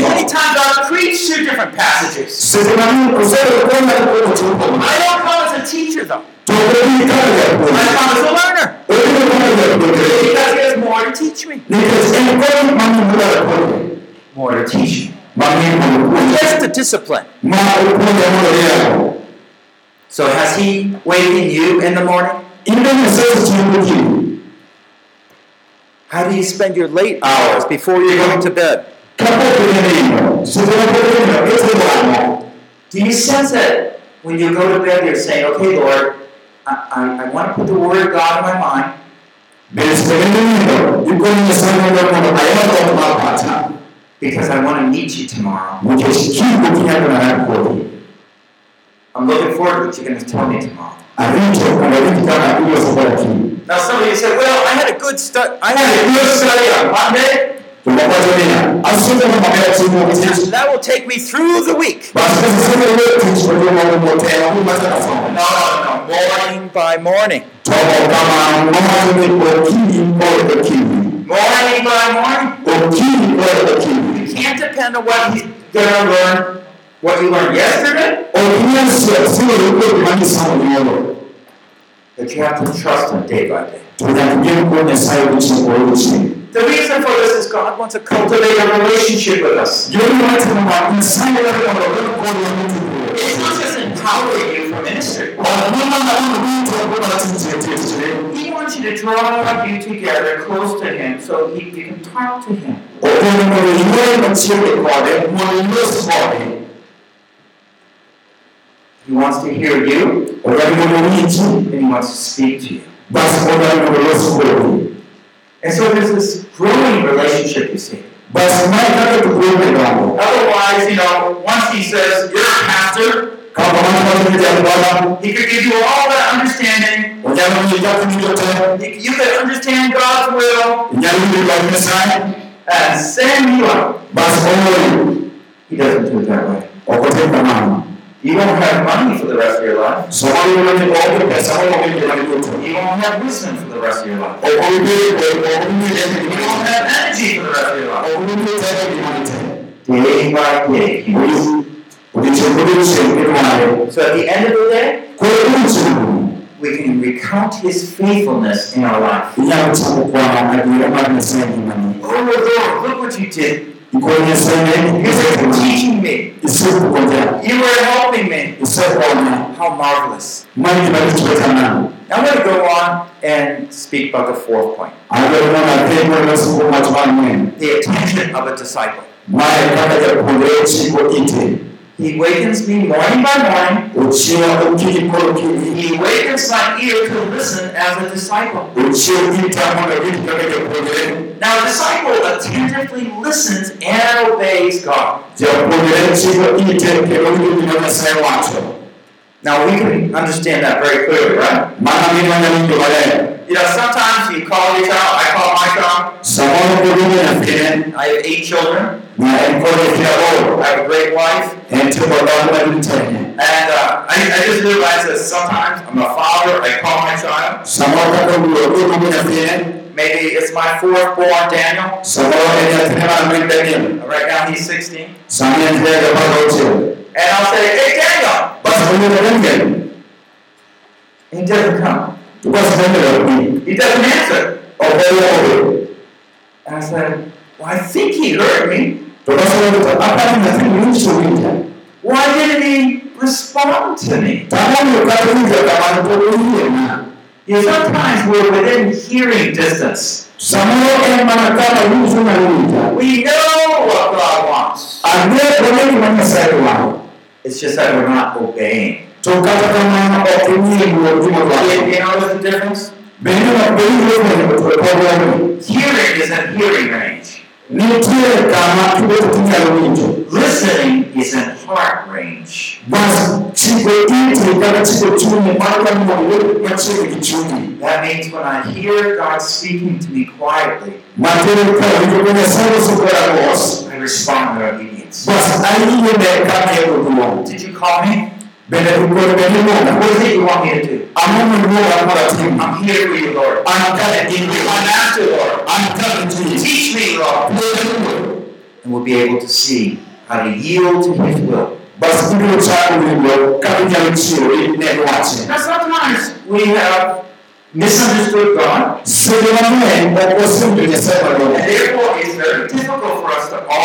Speaker 2: Many times I've preached two different passages. I don't come as a teacher, though.
Speaker 3: To
Speaker 2: come as a learner. he has more to teach me. More to teach me. Just the discipline. So has he wakened you in the morning? How do you spend your late hours before you're going to bed? Do you sense that when you go to bed, you're saying, okay, Lord, I, I, I want to put the Word of God in my mind.
Speaker 3: bende seche ma inenindo ikono nyasaye mondo mondo ayud dhok mar pacha
Speaker 2: because I want to meet you tomorrow.
Speaker 3: nikech kiny gokinyi adwa nang'ad kodi
Speaker 2: I'm looking forward to what you're going to tell me tomorrow.
Speaker 3: arito mondo awinj kaka iloso koda kiny
Speaker 2: Now, some of you say, "Well, I had a good study. I had a good study on Monday. That will take me through the week." Morning by morning. Morning by morning. You can't depend on what he's going to learn, what you learned yesterday, but you have to trust him day by day.
Speaker 3: To nyaka gen kuom nyasaye odiochieng' kod odiochieng'
Speaker 2: The reason for this is God wants to cultivate a relationship with us.
Speaker 3: Gima watimo ma nyasaye dwaro mondo obed kodwa motudore
Speaker 2: It's not just empowering you for ministry.
Speaker 3: ok mana mondo duto kodwa tich tichne
Speaker 2: He wants you to draw you together close to him so he, you can talk to him.
Speaker 3: okonyo mondo iwuoye machiegni kode mondo ilos kode
Speaker 2: He wants to hear you
Speaker 3: odwaro mondo owinji
Speaker 2: and he wants to speak to you. And so there's this growing relationship, you see.
Speaker 3: basi mae kaka tudruok dongo
Speaker 2: Otherwise, you know, once he says, You're a pastor,
Speaker 3: kaka kamano wacho ni jadala
Speaker 2: he could give you all that understanding.
Speaker 3: onyalo miyi kaka winjo te
Speaker 2: You could understand God's will
Speaker 3: inyalo winjo dwach nyasaye
Speaker 2: and send you out.
Speaker 3: oori
Speaker 2: He doesn't do it that way.
Speaker 3: Ok otim kamano
Speaker 2: You won't have money for the rest of your life.
Speaker 3: somo yudo ni oonge pesa moromo ngimani duto
Speaker 2: You won't have wisdom for the rest of your life.
Speaker 3: ok obibed ok obibed
Speaker 2: You won't have energy for the rest of your life.
Speaker 3: ok obibed teko ngimani te
Speaker 2: Day by day, he will.
Speaker 3: odiochieng' kodiochieng' idware
Speaker 2: So at the end of the day, we can recount his faithfulness in our life.
Speaker 3: inyalo chako kwano adiera mar nyasaye ngimani
Speaker 2: Oh Lord, look what you did.
Speaker 3: Ikono nyasaye ne
Speaker 2: You were teaching me. You were helping me. How marvelous.
Speaker 3: mae gima richo kanano
Speaker 2: Now I'm going to go on and speak about the fourth point
Speaker 3: adwaro mondo atem loso kuom wach mar ang'wen
Speaker 2: the attention of a disciple.
Speaker 3: Mae kaka japuonjre chiko ite
Speaker 2: He wakens me morning by morning.
Speaker 3: ochiewa okinyi kod okinyi
Speaker 2: He wakens my ear to listen as a disciple.
Speaker 3: ochiew ita mondo awinj kaka japuonjre
Speaker 2: Now, a disciple, attentively listens and obeys God.
Speaker 3: japuonjre chiko ite kendo winjo gima nyasaye wacho
Speaker 2: Now we can understand that very clearly, right?
Speaker 3: mana min wanyalo winjo maler
Speaker 2: You know, sometimes you call your child, I call my child. I have eight children.
Speaker 3: Na en kod nyathi aboro
Speaker 2: I have a great wife.
Speaker 3: en to kod dhano maduong' tene
Speaker 2: And uh, I, I just realized that sometimes I'm a father, I call my child.
Speaker 3: samoro kaka wuoro kodongo nyathine
Speaker 2: Maybe it's my fourth born, Daniel.
Speaker 3: samoro en nyathine mar min Daniel
Speaker 2: Right now he's 16.
Speaker 3: sani en higa apar gauchiel
Speaker 2: And I'll say, hey, Daniel.
Speaker 3: basi onyuolo Daniel
Speaker 2: He doesn't come.
Speaker 3: to basi Daniel ok bi
Speaker 2: He doesn't answer. And I said, well, I think he heard me.
Speaker 3: To basi owacho to aparo ni nyathini winjo winja
Speaker 2: Why didn't he respond to me?
Speaker 3: tang'omiyo kata winjo kamano pok oyiena
Speaker 2: You know, sometimes we're within hearing distance.
Speaker 3: samoro en mana kama winjo nyalo winja
Speaker 2: We know what God wants.
Speaker 3: ang'e kone gima nyasaye dwaro
Speaker 2: It's just that we're not obeying.
Speaker 3: to kata kamano ok ing'e luor gima
Speaker 2: You, notice the difference?
Speaker 3: bende bende wuoyo to pogoni
Speaker 2: Hearing is in hearing range.
Speaker 3: Nitiere kama kibet tinyalo winjo
Speaker 2: Listening is in heart range.
Speaker 3: bas chiko iti kata chiko chunyi mano ka mondo machiegni gi chunyi
Speaker 2: That means when I hear God speaking to me quietly,
Speaker 3: matin ka winjo ka nyasaye osukora mos
Speaker 2: I respond in obedience.
Speaker 3: bas ayie ne kamiego duong'
Speaker 2: Did you call me?
Speaker 3: Bende dukoro bende luonga
Speaker 2: What is it you want me to do?
Speaker 3: ang'o miluonga mondo atim
Speaker 2: I'm here for you, Lord.
Speaker 3: an kane in
Speaker 2: I'm after Lord.
Speaker 3: an kane ji
Speaker 2: Teach me, Lord. And we'll be able to see how to yield to His will.
Speaker 3: bas ibiro chako winjo kaka inyalo chiwori ne dwache
Speaker 2: Now, sometimes we have misunderstood God,
Speaker 3: seche mang'eny ok wasewinjo nyasaye
Speaker 2: and therefore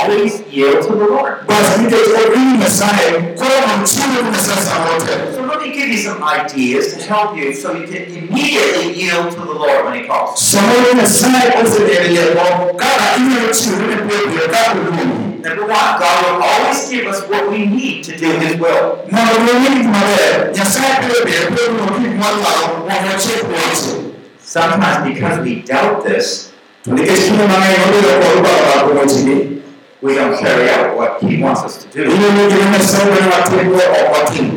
Speaker 2: always yield to the Lord.
Speaker 3: bas nikech ok winjo nyasaye chiwo ni nyasaye samoro tek
Speaker 2: So let me give you some ideas to help you so you can immediately yield to the Lord when He calls.
Speaker 3: samoro nyasaye oserieko kaka inyalo chiwori ne piyo piyo ka oluongi
Speaker 2: Number one, God will always give us what we need to do His will. Sometimes because we doubt this,
Speaker 3: to nikech kinde mang'eny wabedo kod paro mag wechegi
Speaker 2: we don't carry out what He wants us to do.
Speaker 3: ineno gima nyasaye dwaro watim to ok watim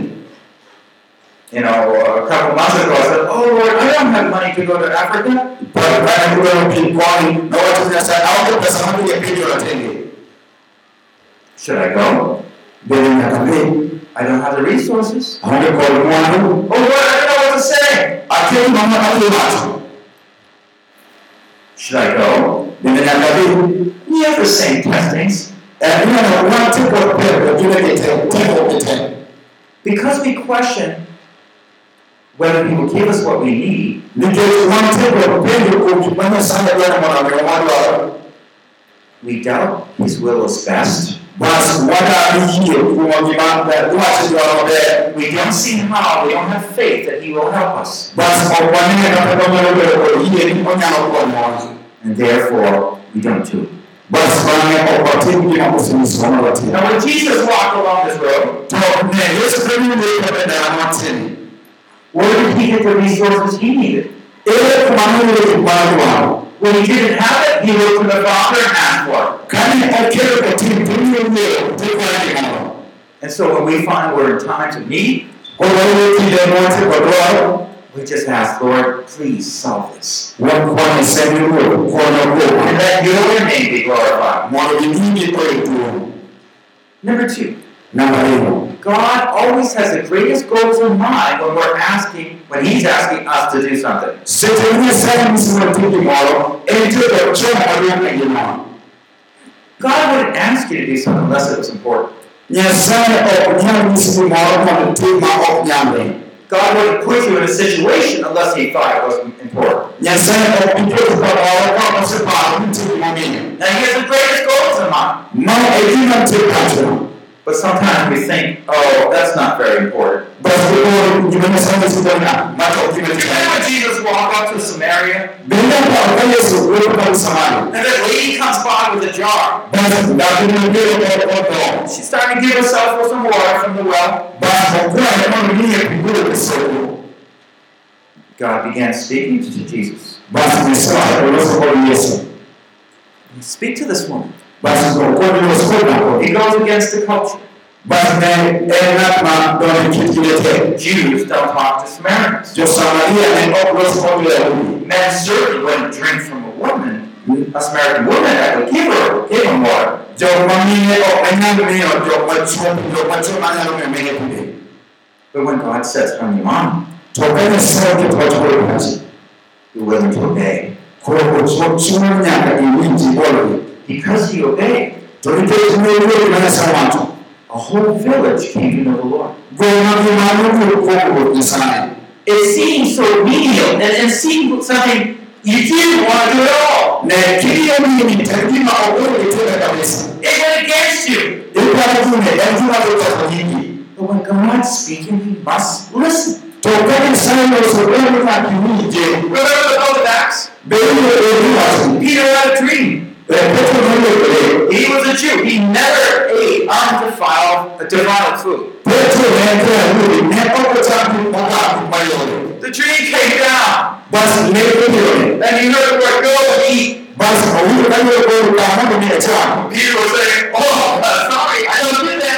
Speaker 2: You know, a couple months ago, I said, Oh Lord, I don't have money to go to Africa.
Speaker 3: Paro kane kudwaro piny koni nowacho ni nyasaye aonge pesa madhi piny jotenge
Speaker 2: Should I go?
Speaker 3: bende nyaka dhi
Speaker 2: I don't have the resources.
Speaker 3: aonge kod mwandu
Speaker 2: Oh Lord, I don't know what to say. Should I go?
Speaker 3: dhi
Speaker 2: We have the same testings.
Speaker 3: en ineno wanti kod pego gine gite teko gite
Speaker 2: Because we question whether He will give us what we need, we doubt His will is best.
Speaker 3: Kuom gima dwache dwaro maber
Speaker 2: We don't see how, we don't have faith that He will help us. And therefore, we don't do Now, when Jesus walked along this road,
Speaker 3: e
Speaker 2: where did He get the resources He needed?
Speaker 3: Ere kuma noyudo gik madwaro
Speaker 2: When He didn't have it, He looked to the Father and asked for it.
Speaker 3: kane okelo kotim to wiyo wuoyo tikwayo
Speaker 2: And so, when we find we're in time to meet,
Speaker 3: koro wayudo kinde mwati kod
Speaker 2: we just ask, Lord, please solve this.
Speaker 3: wakwane semi ruoth kono
Speaker 2: And let Your name be glorified.
Speaker 3: mondo ginyingi koyo duong'
Speaker 2: Number two, God always has the greatest goals in mind when we're asking, when He's asking us to do something.
Speaker 3: seche ma nyasaye nyisi mondo itim gimoro entie kod chon maduong' ngimano
Speaker 2: God wouldn't ask you to do something unless it was important.
Speaker 3: nyasaye ok nyal nyisi gimoro mondo itim ma ok nyalre
Speaker 2: God wouldn't put you in a situation unless He thought it was important.
Speaker 3: nyasaye ok iket kamoro ka oseparo ni nitie gimomiyo
Speaker 2: Now He has the greatest goals in mind.
Speaker 3: Ma gima nitie pachono
Speaker 2: But sometimes we think, oh, that's not very important.
Speaker 3: bas koro gima nyasaye nyisi dona mato ok gima
Speaker 2: Remember when Jesus walked up to Samaria
Speaker 3: bende aparo ka yesu wuoyo kod samaria
Speaker 2: and that lady comes by with a jar.
Speaker 3: bas dhako nobiro kod odho
Speaker 2: She's starting to give herself some water from the well.
Speaker 3: bas okwaye mondo miye pi kuro soko
Speaker 2: God began speaking to Jesus.
Speaker 3: bas nyasaye oloso kod yesu
Speaker 2: Speak to this woman.
Speaker 3: Basi kwa kuwa ni usiku nako
Speaker 2: He goes against the culture.
Speaker 3: basi ne en ng'at ma dwani kit kinde tek
Speaker 2: Jews don't talk to Samaritans.
Speaker 3: jo Samaria los kod Yahudi
Speaker 2: Men certainly wouldn't drink from a woman, a Samaritan woman that would give her, give him water.
Speaker 3: jok ma mine ok anyal miyo jok ma chuo jok ma chuo manyalo miyo mine kude
Speaker 2: But when God says, the on,
Speaker 3: to oketo wach koro pachi
Speaker 2: you're willing to obey.
Speaker 3: koro ochuo chuno nyaka iwinji boloni
Speaker 2: Because he obeyed, a whole village came to know the Lord. It seemed so menial, and it seemed something you didn't want to do at all. It went against you. But when God's speaking, you must listen.
Speaker 3: Nyasaye loso dwaro nyaka iwinje
Speaker 2: Remember the book of Acts? Peter had a dream. He was a Jew. He never ate undefiled, defiled food.
Speaker 3: Petro ne en Yahudi ne ok ocham gik mogak mayore
Speaker 2: The dream came down, and he heard word, go and eat.
Speaker 3: basi owinjo ka yore koro ka mondo mi ocham
Speaker 2: Peter was saying, oh, sorry, I don't do that.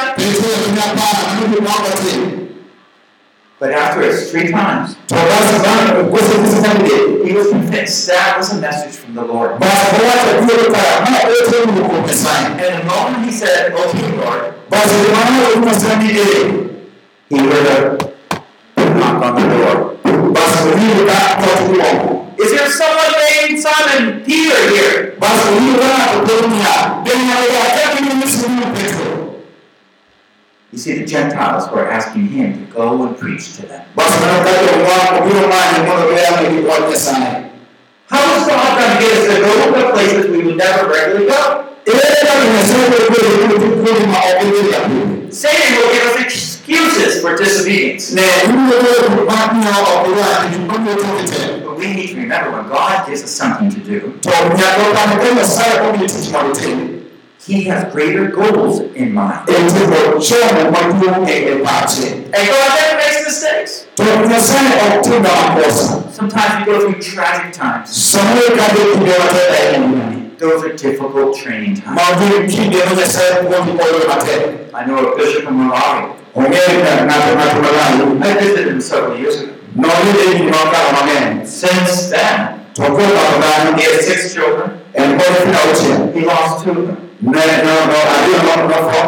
Speaker 2: But after it's three times,
Speaker 3: to basi bang' kosekise nyadidek
Speaker 2: he was convinced that was a message from the Lord.
Speaker 3: basi owacho adier kara ma ote wuok kuom Nyasaye
Speaker 2: And the moment he said, oh, okay, Lord,
Speaker 3: basi gima nowuok Nyasaye ni ee
Speaker 2: he heard a knock on the door.
Speaker 3: basi owinjo ka dhot duogo
Speaker 2: Is there someone named Simon Peter here? You see, the Gentiles were asking him to go and preach to them.
Speaker 3: basi mano ka jomwa obiro manye mondo giyanegi wach Nyasaye
Speaker 2: How is God going to get us to go to places we would never regularly go?
Speaker 3: ere kaka Nyasaye biro bedo kuonde kuonde ma ok idhi ga
Speaker 2: Satan will give us excuses for disobedience.
Speaker 3: ne ibiro bedo ma miyo ok iwach gik mamoko kitemo
Speaker 2: But we need to remember when God gives us something to do, He has greater goals in mind.
Speaker 3: en timo chiemo maduong' pache
Speaker 2: And God never makes mistakes.
Speaker 3: to Nyasaye ok timga makosa
Speaker 2: Sometimes we go through tragic times.
Speaker 3: samoro kadhe kinde matek ahinya ngimani
Speaker 2: Those are difficult training times.
Speaker 3: ma gin kinde ma Nyasaye puonji oyo matek
Speaker 2: I know a bishop in Malawi.
Speaker 3: ong'e ka ng'ato ng'ato malawi
Speaker 2: I visited him several years ago.
Speaker 3: noyude higni mokalo mang'eny
Speaker 2: Since then,
Speaker 3: to kokalo dhano
Speaker 2: he has six children.
Speaker 3: en kod nyithindo auchiel
Speaker 2: He lost two of them.
Speaker 3: Ne no no ariyo no notho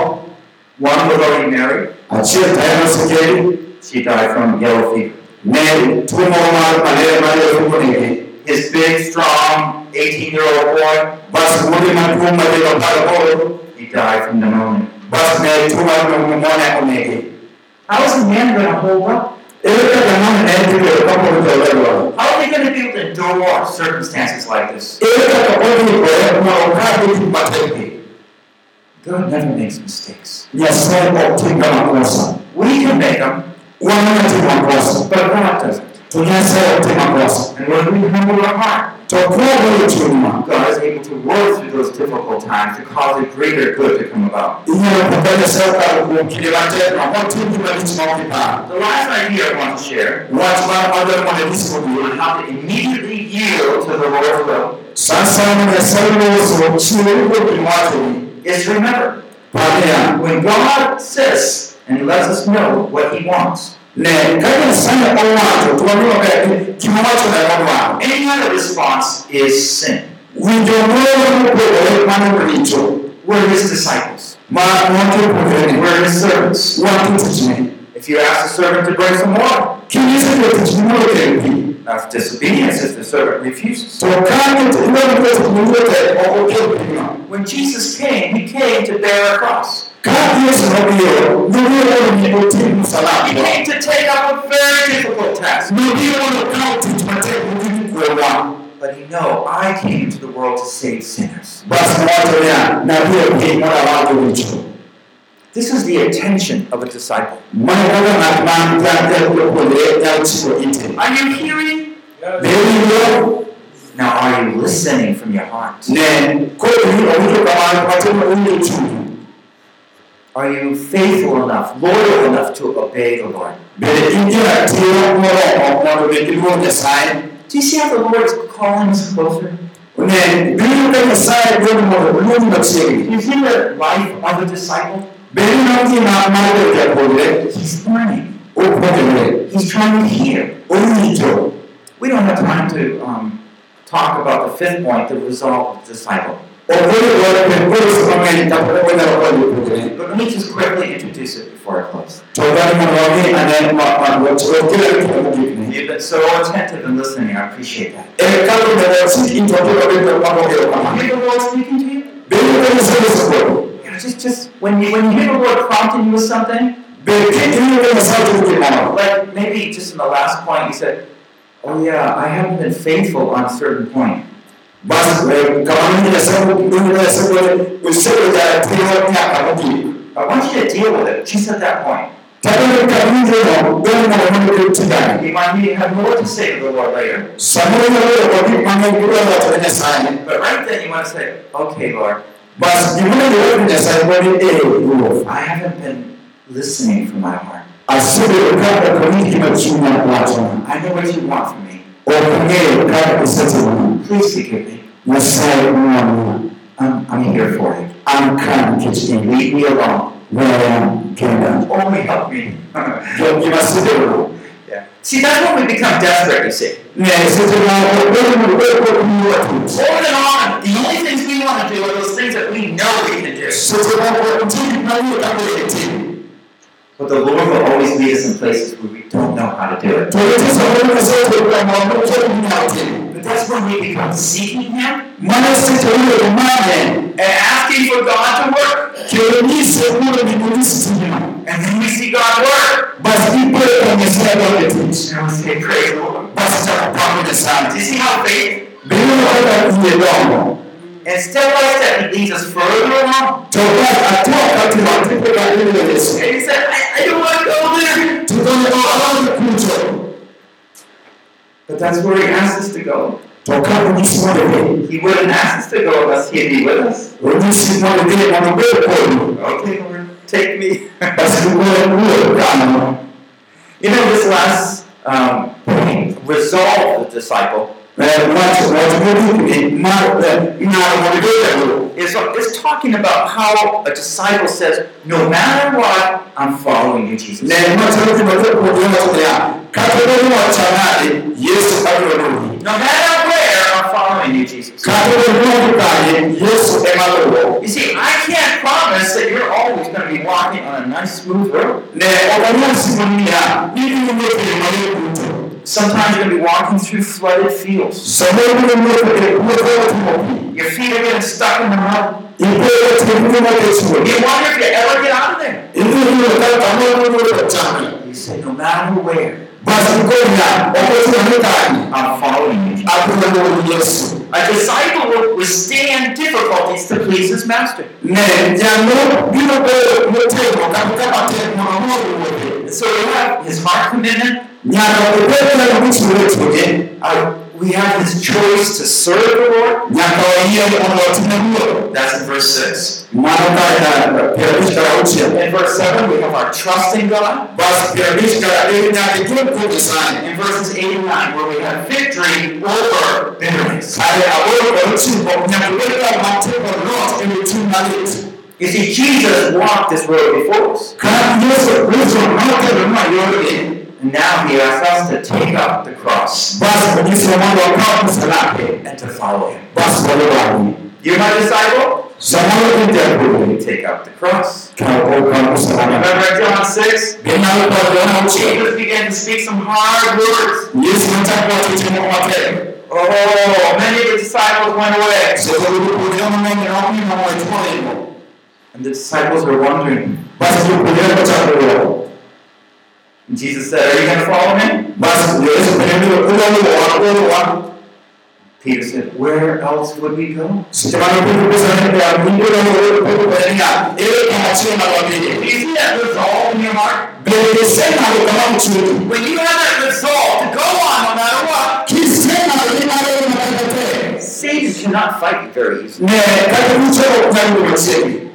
Speaker 2: One was already married.
Speaker 3: achiel to en osekedi
Speaker 2: She died from yellow fever.
Speaker 3: ne tuo moro mar malaria mar yellow fever
Speaker 2: His big, strong 18 year old boy,
Speaker 3: bas wuode maduong' ma dende apar gaboro
Speaker 2: he died from pneumonia.
Speaker 3: bas ne tuo mar pneumonia onege
Speaker 2: How is a man going to hold up?
Speaker 3: ere kaka ng'ano ne en tibedo kapok jolwe dwaro
Speaker 2: How are they going to be able to endure circumstances like this? God never makes mistakes.
Speaker 3: Nyasaye ok timga makosa
Speaker 2: We can make them,
Speaker 3: wan ema timo makosa
Speaker 2: but God doesn't.
Speaker 3: to Nyasaye ok tim makosa
Speaker 2: And when we humble our heart,
Speaker 3: to kwagoyo chunywa
Speaker 2: God is able to work through those difficult times to cause a greater good to come about.
Speaker 3: inyalo puonjo Nyasaye okalo kuom kinde matek ma otim gima lich ma ok iparo
Speaker 2: The last idea I want to share
Speaker 3: wach mar adwaro mondo anyis moduol
Speaker 2: on how to immediately yield to the Lord's will
Speaker 3: sasa ma Nyasaye loso chiwo kuom gimowachoni
Speaker 2: is to remember when God says and lets us know what He wants,
Speaker 3: ne ka Nyasaye owacho to wang'eyo maber ni gima wacho ne odwaro
Speaker 2: any of response is sin.
Speaker 3: winjo moro mopogore mano richo
Speaker 2: We're His disciples, we're His servants. If you ask the servant to bring some water,
Speaker 3: kinyiso jotich mondo okel pi
Speaker 2: that's disobedience if the servant refuses.
Speaker 3: to ka idwaro ni jotich mondo ok okel pino
Speaker 2: When Jesus came, He came to bear a cross.
Speaker 3: ka Yesu nobiro nobiro mondo mi oting
Speaker 2: He came to take up a very difficult task.
Speaker 3: nobiro mondo okaw tich matek mogik kuomwa
Speaker 2: But He know I came to the world to save sinners.
Speaker 3: bas nowacho niya nabiro piny mondo awargo richo
Speaker 2: This is the attention of a disciple.
Speaker 3: mano kaka ng'at ma japuonjre nyalo chiwo ite
Speaker 2: Are you hearing?
Speaker 3: winjo
Speaker 2: Now, are you listening from your heart?
Speaker 3: ne koro owinjo kamano matimo owinjo chunyi
Speaker 2: Are you faithful enough, loyal enough to obey the Lord?
Speaker 3: bende in jaratiro moromo mondo mi iluor Nyasaye
Speaker 2: Do you see how the Lord is calling us closer?
Speaker 3: ne biro ka Nyasaye wani mo lu ma chiri
Speaker 2: You see the life of a disciple?
Speaker 3: be na ti ma ma de ke ko le
Speaker 2: He's learning.
Speaker 3: o ko
Speaker 2: He's trying to hear.
Speaker 3: o ni jo
Speaker 2: We don't have time to um, talk about the fifth point, the resolve of the disciple.
Speaker 3: o ko le wa ke ko so ma ni ta ko na ko le ko de
Speaker 2: But let me just quickly introduce it before I close.
Speaker 3: to ga ma wa ni ane ma ma wo cho ke le ko ko ni
Speaker 2: You've been so attentive and listening. I appreciate that.
Speaker 3: ka ko de wa si in to ko de ko ma ko de ko ma
Speaker 2: Hear the Lord speaking to you?
Speaker 3: be ko ni se se ko
Speaker 2: You know, just, just when you when you hear the Lord prompting you with something,
Speaker 3: be ke ni ko na sa ko ke ma
Speaker 2: like maybe just in the last point, you said, "Oh yeah, I haven't been faithful on a certain point." I want you to deal with it. Just at that point. You might need to have more to say to the Lord later. But right then, you want to say, "Okay, Lord, I haven't been listening from my heart.
Speaker 3: Asije ukapa kwa nini kimachuma watu
Speaker 2: I know what you want from me.
Speaker 3: okongee ukapa kusema
Speaker 2: Please forgive me.
Speaker 3: nasai mwana
Speaker 2: I'm, I'm here for it.
Speaker 3: I'm amkan kitchen
Speaker 2: Leave me alone.
Speaker 3: wewe kenda
Speaker 2: Only help me."
Speaker 3: ndio kimasio
Speaker 2: yeah. See, that's when we become desperate. You see.
Speaker 3: ne sisi na ndio ndio kwa watu
Speaker 2: Over and on, the only things we want to do are those things that we know we can do. But the Lord will always lead us in places where we don't know how to do it.
Speaker 3: Tueleze Mungu zote kwa mambo yote mnyote.
Speaker 2: But that's when we become seeking Him
Speaker 3: Maana sisi tulio imani
Speaker 2: and asking for God to work.
Speaker 3: kionyeshe Mungu ni mulisi tena.
Speaker 2: And then we see God work.
Speaker 3: Basi ipo kwenye sala yetu.
Speaker 2: And we say, Praise the Lord.
Speaker 3: Basi tutapamoja
Speaker 2: Do
Speaker 3: sana.
Speaker 2: you see how faith?
Speaker 3: Bila kwenda kwenye domo.
Speaker 2: And step by step, He leads us further along.
Speaker 3: Toka hatua kati na tupe kwa ile Yesu.
Speaker 2: And He said, I, I don't want to go there.
Speaker 3: Awanze kucho.
Speaker 2: But that's where He asked us to go.
Speaker 3: Toka kujisi mwana
Speaker 2: He wouldn't ask us to go unless He'd be with us.
Speaker 3: Kujisi mwana vile mwana kwa
Speaker 2: Okay, Lord, take me.
Speaker 3: Basi kwa kwa kama.
Speaker 2: You know, this last um, resolve the disciple,
Speaker 3: Watu watu wengi ni mara na mwana
Speaker 2: is, is talking about how a disciple says, no matter what, I'm following you, Jesus.
Speaker 3: neema zote tunazokuona katika wachanani Yesu alionuni
Speaker 2: No matter where, I'm following you, Jesus.
Speaker 3: katika Mungu kanye Yesu emalo
Speaker 2: You see, I can't promise that you're always going to be walking on a nice, smooth road.
Speaker 3: Ne oganya simamia ili mwote mayo
Speaker 2: Sometimes you're going to be walking through flooded fields. Your feet are getting stuck in the mud.
Speaker 3: ipo tukimu na Yesu
Speaker 2: You wonder if you ever get out of there.
Speaker 3: ili ni kama kama mwote chana
Speaker 2: You say, no matter where,
Speaker 3: basi ngoja okozi na mtani
Speaker 2: I'm following you. Jesus.
Speaker 3: akuna Mungu Yesu
Speaker 2: A disciple will withstand difficulties to please his master.
Speaker 3: ne jano bilo kwa mtego katika matendo na Mungu wote
Speaker 2: And so we have his heart commitment.
Speaker 3: Nyaka kupenda na mtu wetu je
Speaker 2: Uh, we have his choice to serve the Lord.
Speaker 3: nyaka wahiyo anawatina huo
Speaker 2: That's in verse 6.
Speaker 3: maana kana pianisha uchi
Speaker 2: In verse 7, we have our trust in God.
Speaker 3: basi pianisha ile nyaka kitu sana
Speaker 2: In verses 8 and 9, where we have victory over bitterness.
Speaker 3: ale aworo kwa uchi kwa nyaka kupenda matendo not in the two
Speaker 2: You see, Jesus walked this road before us.
Speaker 3: Kana Yesu Yesu mmoja na yote
Speaker 2: And now he asks us to take up the cross
Speaker 3: basi kwa jinsi mambo kwa msalake
Speaker 2: and to follow him.
Speaker 3: basi kwa leo
Speaker 2: You're my disciple?
Speaker 3: samao ndio
Speaker 2: You take up the cross.
Speaker 3: kwa kwa msalake
Speaker 2: Remember John 6?
Speaker 3: bila kwa uchi
Speaker 2: Jesus began to speak some hard words.
Speaker 3: Yesu mtakwa kitu kwa matendo
Speaker 2: Oh, many of the disciples went away.
Speaker 3: sasa ulipokuja mimi na mimi na watu
Speaker 2: And the disciples were wondering.
Speaker 3: Basi tukuja kwa
Speaker 2: And Jesus said, Are you going to follow me?
Speaker 3: basi Yesu penendo kula ni wako wa
Speaker 2: Peter said, Where else would we go?
Speaker 3: sitamani kukuza ndio ya Mungu na wewe kwa kuendelea ile kama chini na
Speaker 2: Do.
Speaker 3: Wabidi
Speaker 2: you see that resolve in your heart?
Speaker 3: bila sema kama mtu
Speaker 2: When you have that resolve to go on no matter what,
Speaker 3: ina leo na kete
Speaker 2: Satan cannot fight you very easily.
Speaker 3: ne kati mtu kwa mtu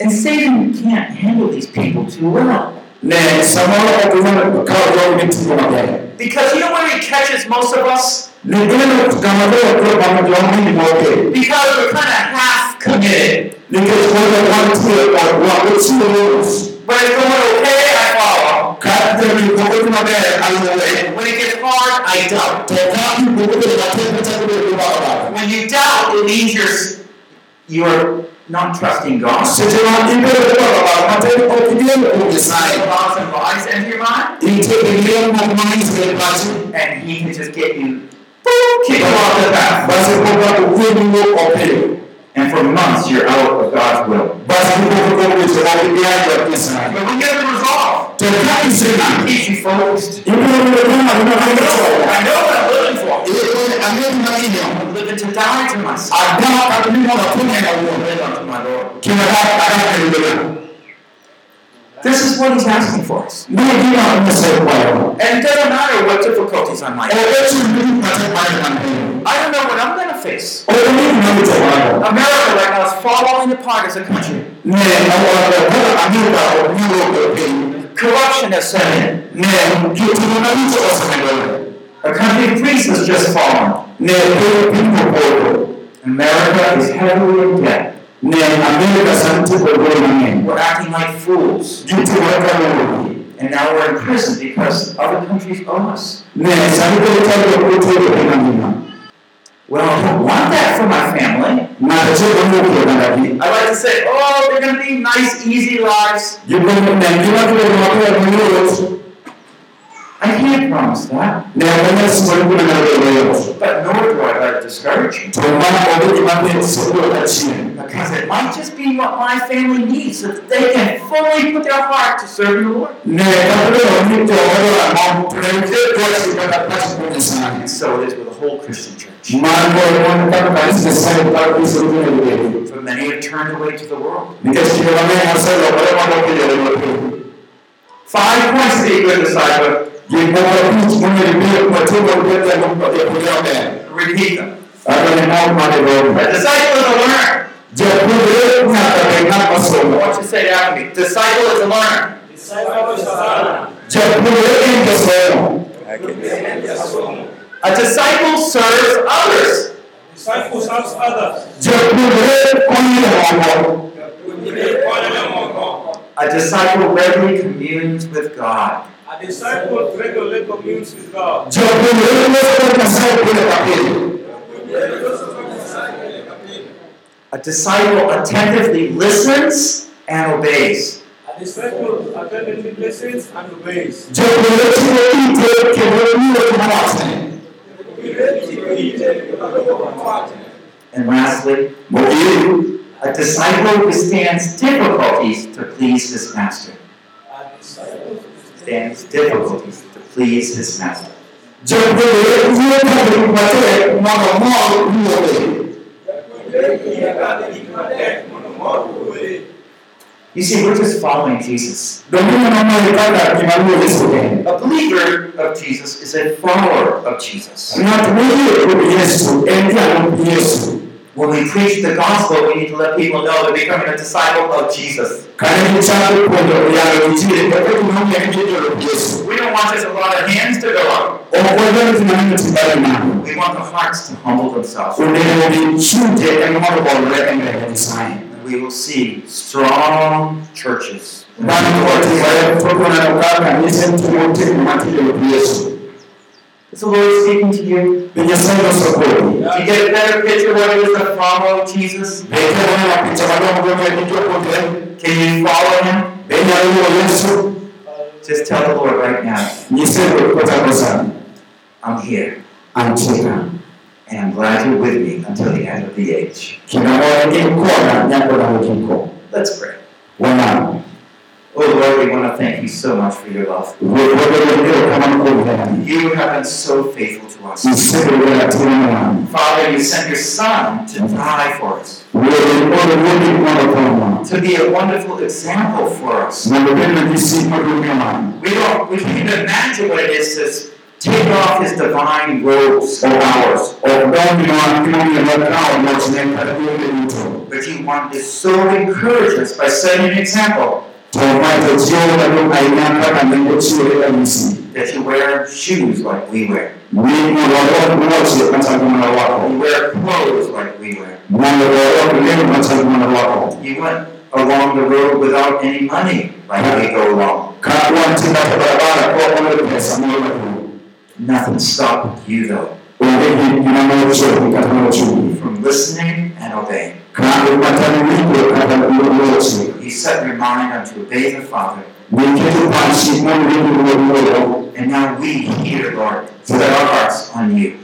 Speaker 2: And Satan can't handle these people too well.
Speaker 3: ne samoro ok inyalo kawo jogo mitimo maber
Speaker 2: Because you know where he catches most of us?
Speaker 3: ne ineno kama jogo koro mano jomini
Speaker 2: Because we're kind of half committed.
Speaker 3: nikech koro wantie kod wakochiwo nus
Speaker 2: When it's going okay, I follow.
Speaker 3: ka jogi pokoti maber aluwe
Speaker 2: When it gets hard, I doubt.
Speaker 3: to ka gipokoti matek machako bedo maber
Speaker 2: When you doubt, it means you're you're not trusting God.
Speaker 3: seche ma ibedo dwaro paro matek ok idiel kuom nyasaye
Speaker 2: Thoughts and lies enter your mind,
Speaker 3: nitie gi liel moko mang'is pachi
Speaker 2: and He can just get you. Boom, kick you off the path.
Speaker 3: basi poka okwenygo opiyo
Speaker 2: And for months, you're out of God's will.
Speaker 3: basi gipoko kuom weche ok gia jot nyasaye
Speaker 2: But we get the resolve.
Speaker 3: to ka isenano
Speaker 2: Keep you focused.
Speaker 3: ibiro yudo gima
Speaker 2: I know, I know. what I'm living to die to myself.
Speaker 3: adak kata ni mondo apuonye na wuon
Speaker 2: Live unto my Lord.
Speaker 3: kendo adak adak
Speaker 2: This is what He's asking for us.
Speaker 3: ne gima nyasaye kwayo
Speaker 2: And it doesn't matter what difficulties I might have.
Speaker 3: owechi gik matek mane maneno
Speaker 2: I don't know what I'm going to face.
Speaker 3: oweni gima mitimano
Speaker 2: America right now is falling apart as a country.
Speaker 3: ne awacho kaka Amerka ok nyuol piny
Speaker 2: Corruption has set in. A country of priests has just fallen. America is heavily in debt. We're acting like fools. And now we're in prison because other countries owe us. Well, I don't want that for my family.
Speaker 3: ng'ato achiel mowuok e
Speaker 2: I like to say, oh, they're going to be nice, easy lives. I can't promise that.
Speaker 3: ne ok anyal singoni gima nyalo bedo mayot
Speaker 2: But nor do I let it discourage you.
Speaker 3: to mano onge gima dhi siko achien
Speaker 2: Because it might just be what my family needs so that they can fully put their heart to serving the Lord.
Speaker 3: ne kabedo ni jogodo ang'o to ne nitie dwachgi kata pachgi kuom Nyasaye
Speaker 2: And so it is with the whole Christian church.
Speaker 3: mano mon kaka kanisa Nyasaye kaka Kristo onego obedi
Speaker 2: For many have turned away to the world.
Speaker 3: nikech kinde mang'eny oselokore mondo okiyore mapiny
Speaker 2: Five points to be a good disciple.
Speaker 3: Gik moko abich monego ibed matimo jatelo japuonjre maber
Speaker 2: Repeat them.
Speaker 3: kaka ne mor mane romo
Speaker 2: A disciple is a learner.
Speaker 3: japuonjre nyaka bed ng'at
Speaker 2: I
Speaker 3: masomo
Speaker 2: want you to say after me. Disciple is a learner.
Speaker 4: Disciple is a learner.
Speaker 3: japuonjre en jasomo
Speaker 2: A disciple serves others.
Speaker 4: Disciple serves others.
Speaker 3: japuonjre konyo jomoko
Speaker 2: A disciple regularly communes with God.
Speaker 4: A disciple regularly communes with God.
Speaker 3: japuonjre loso kod Nyasaye pile ka pile
Speaker 2: A disciple attentively listens and obeys.
Speaker 4: A disciple attentively listens and obeys.
Speaker 3: japuonjre chiwo ite kendo luwo gima wachne
Speaker 2: And lastly, a disciple withstands difficulties to please his master.
Speaker 4: A disciple
Speaker 2: Stands difficulties to please his master. You see, we're just following Jesus. A believer of Jesus is a follower of Jesus.
Speaker 3: Ng'at moyie kuom Yesu en jalup Yesu
Speaker 2: When we preach the gospel, we need to let people know they're becoming a disciple of Jesus.
Speaker 3: kane gichako puonjo yalo Injili kaka gima omiyo gin jolup Yesu
Speaker 2: We don't want just a lot of hands to go up.
Speaker 3: ok wadwar gima neno timbali malo
Speaker 2: We want the hearts to humble themselves.
Speaker 3: onego gi chunje ema mondo bolre mbele Nyasaye
Speaker 2: And we will see strong churches. Is the Lord speaking to you?
Speaker 3: be Nyasaye loso kodi
Speaker 2: Do you get a better picture of what it is to follow Jesus?
Speaker 3: be kaneno picha madongo dongo gi jopuonjre
Speaker 2: Can you follow him?
Speaker 3: be nyalo luwo Yesu
Speaker 2: Just tell the Lord right now,
Speaker 3: nyise Ruoth kochako sani
Speaker 2: I'm here.
Speaker 3: antie ka
Speaker 2: And I'm glad you're with me until the end of the age.
Speaker 3: kendo mor in koda nyaka ndalo giko
Speaker 2: Let's pray. Oh Lord, we want to thank you so much for your love.
Speaker 3: Ruoth wabedo erokamano kuom
Speaker 2: You have been so faithful to us.
Speaker 3: isebedo ratiro mwan
Speaker 2: Father, you sent your Son to die for us,
Speaker 3: wuoyi oro wuodi mondo konwa
Speaker 2: to be a wonderful example for us.
Speaker 3: mondo obed ranyisi maduong' wan
Speaker 2: We don't, we can't imagine what it is to take off his divine robes
Speaker 3: or or don't you want to be a crown, what's named at the
Speaker 2: but he wanted to so encourage us by setting an example
Speaker 3: to ciyo da ainihin kaka nan da ciwo
Speaker 2: that you wear shoes like we wear.
Speaker 3: Ni ma wa wa wa ce kan wa ko.
Speaker 2: You wear clothes like we wear.
Speaker 3: Na da wa wa ne ma san kuma wa ko.
Speaker 2: You went along the road without any money like we go along.
Speaker 3: Ka wanci da ba ba ko ko samu da ko.
Speaker 2: Nothing stopped you though
Speaker 3: ta
Speaker 2: from listening and obeying.
Speaker 3: Ka da ba ta ni ko ka da ko ce.
Speaker 2: You set your mind on to obey the Father,
Speaker 3: Ni ke ta shi ko ni ko ko
Speaker 2: and now we hear, Lord, set our hearts on you.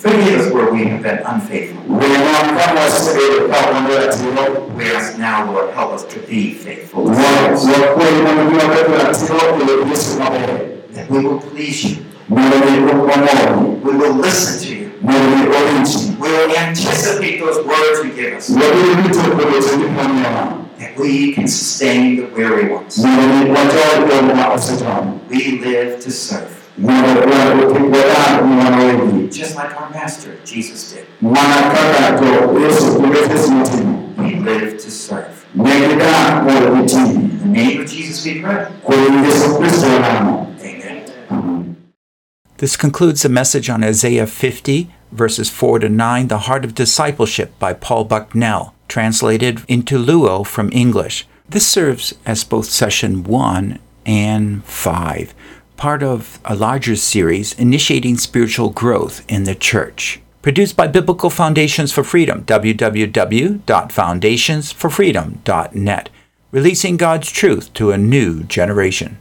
Speaker 2: Forgive us where we have been unfaithful.
Speaker 3: Wema kama sisi kwa mambo ya tiro,
Speaker 2: We ask now, Lord, help us to be faithful,
Speaker 3: wa wa kweli na mambo ya tiro ile Yesu mawe.
Speaker 2: that we will please you,
Speaker 3: Mungu kwa
Speaker 2: we will listen to you,
Speaker 3: Mungu ni orange.
Speaker 2: we will anticipate those words you give us,
Speaker 3: Wabili vitu kwa tini kwa nyama.
Speaker 2: that we can sustain the weary ones.
Speaker 3: Mungu ni kwa toa kwa mwa asitano.
Speaker 2: We live to serve,
Speaker 3: Mungu kwa kwa mwana wengi.
Speaker 2: just like our Master, Jesus did.
Speaker 3: Mwana kaka to Yesu kwa Yesu mtini.
Speaker 2: We live to serve.
Speaker 3: Nengida kwa mtini.
Speaker 2: In the name of Jesus we pray.
Speaker 1: This concludes the message on Isaiah 50, verses 4 to 9, The Heart of Discipleship by Paul Bucknell, translated into Luo from English. This serves as both session 1 and 5, part of a larger series initiating spiritual growth in the church. Produced by Biblical Foundations for Freedom, www.foundationsforfreedom.net, releasing God's truth to a new generation.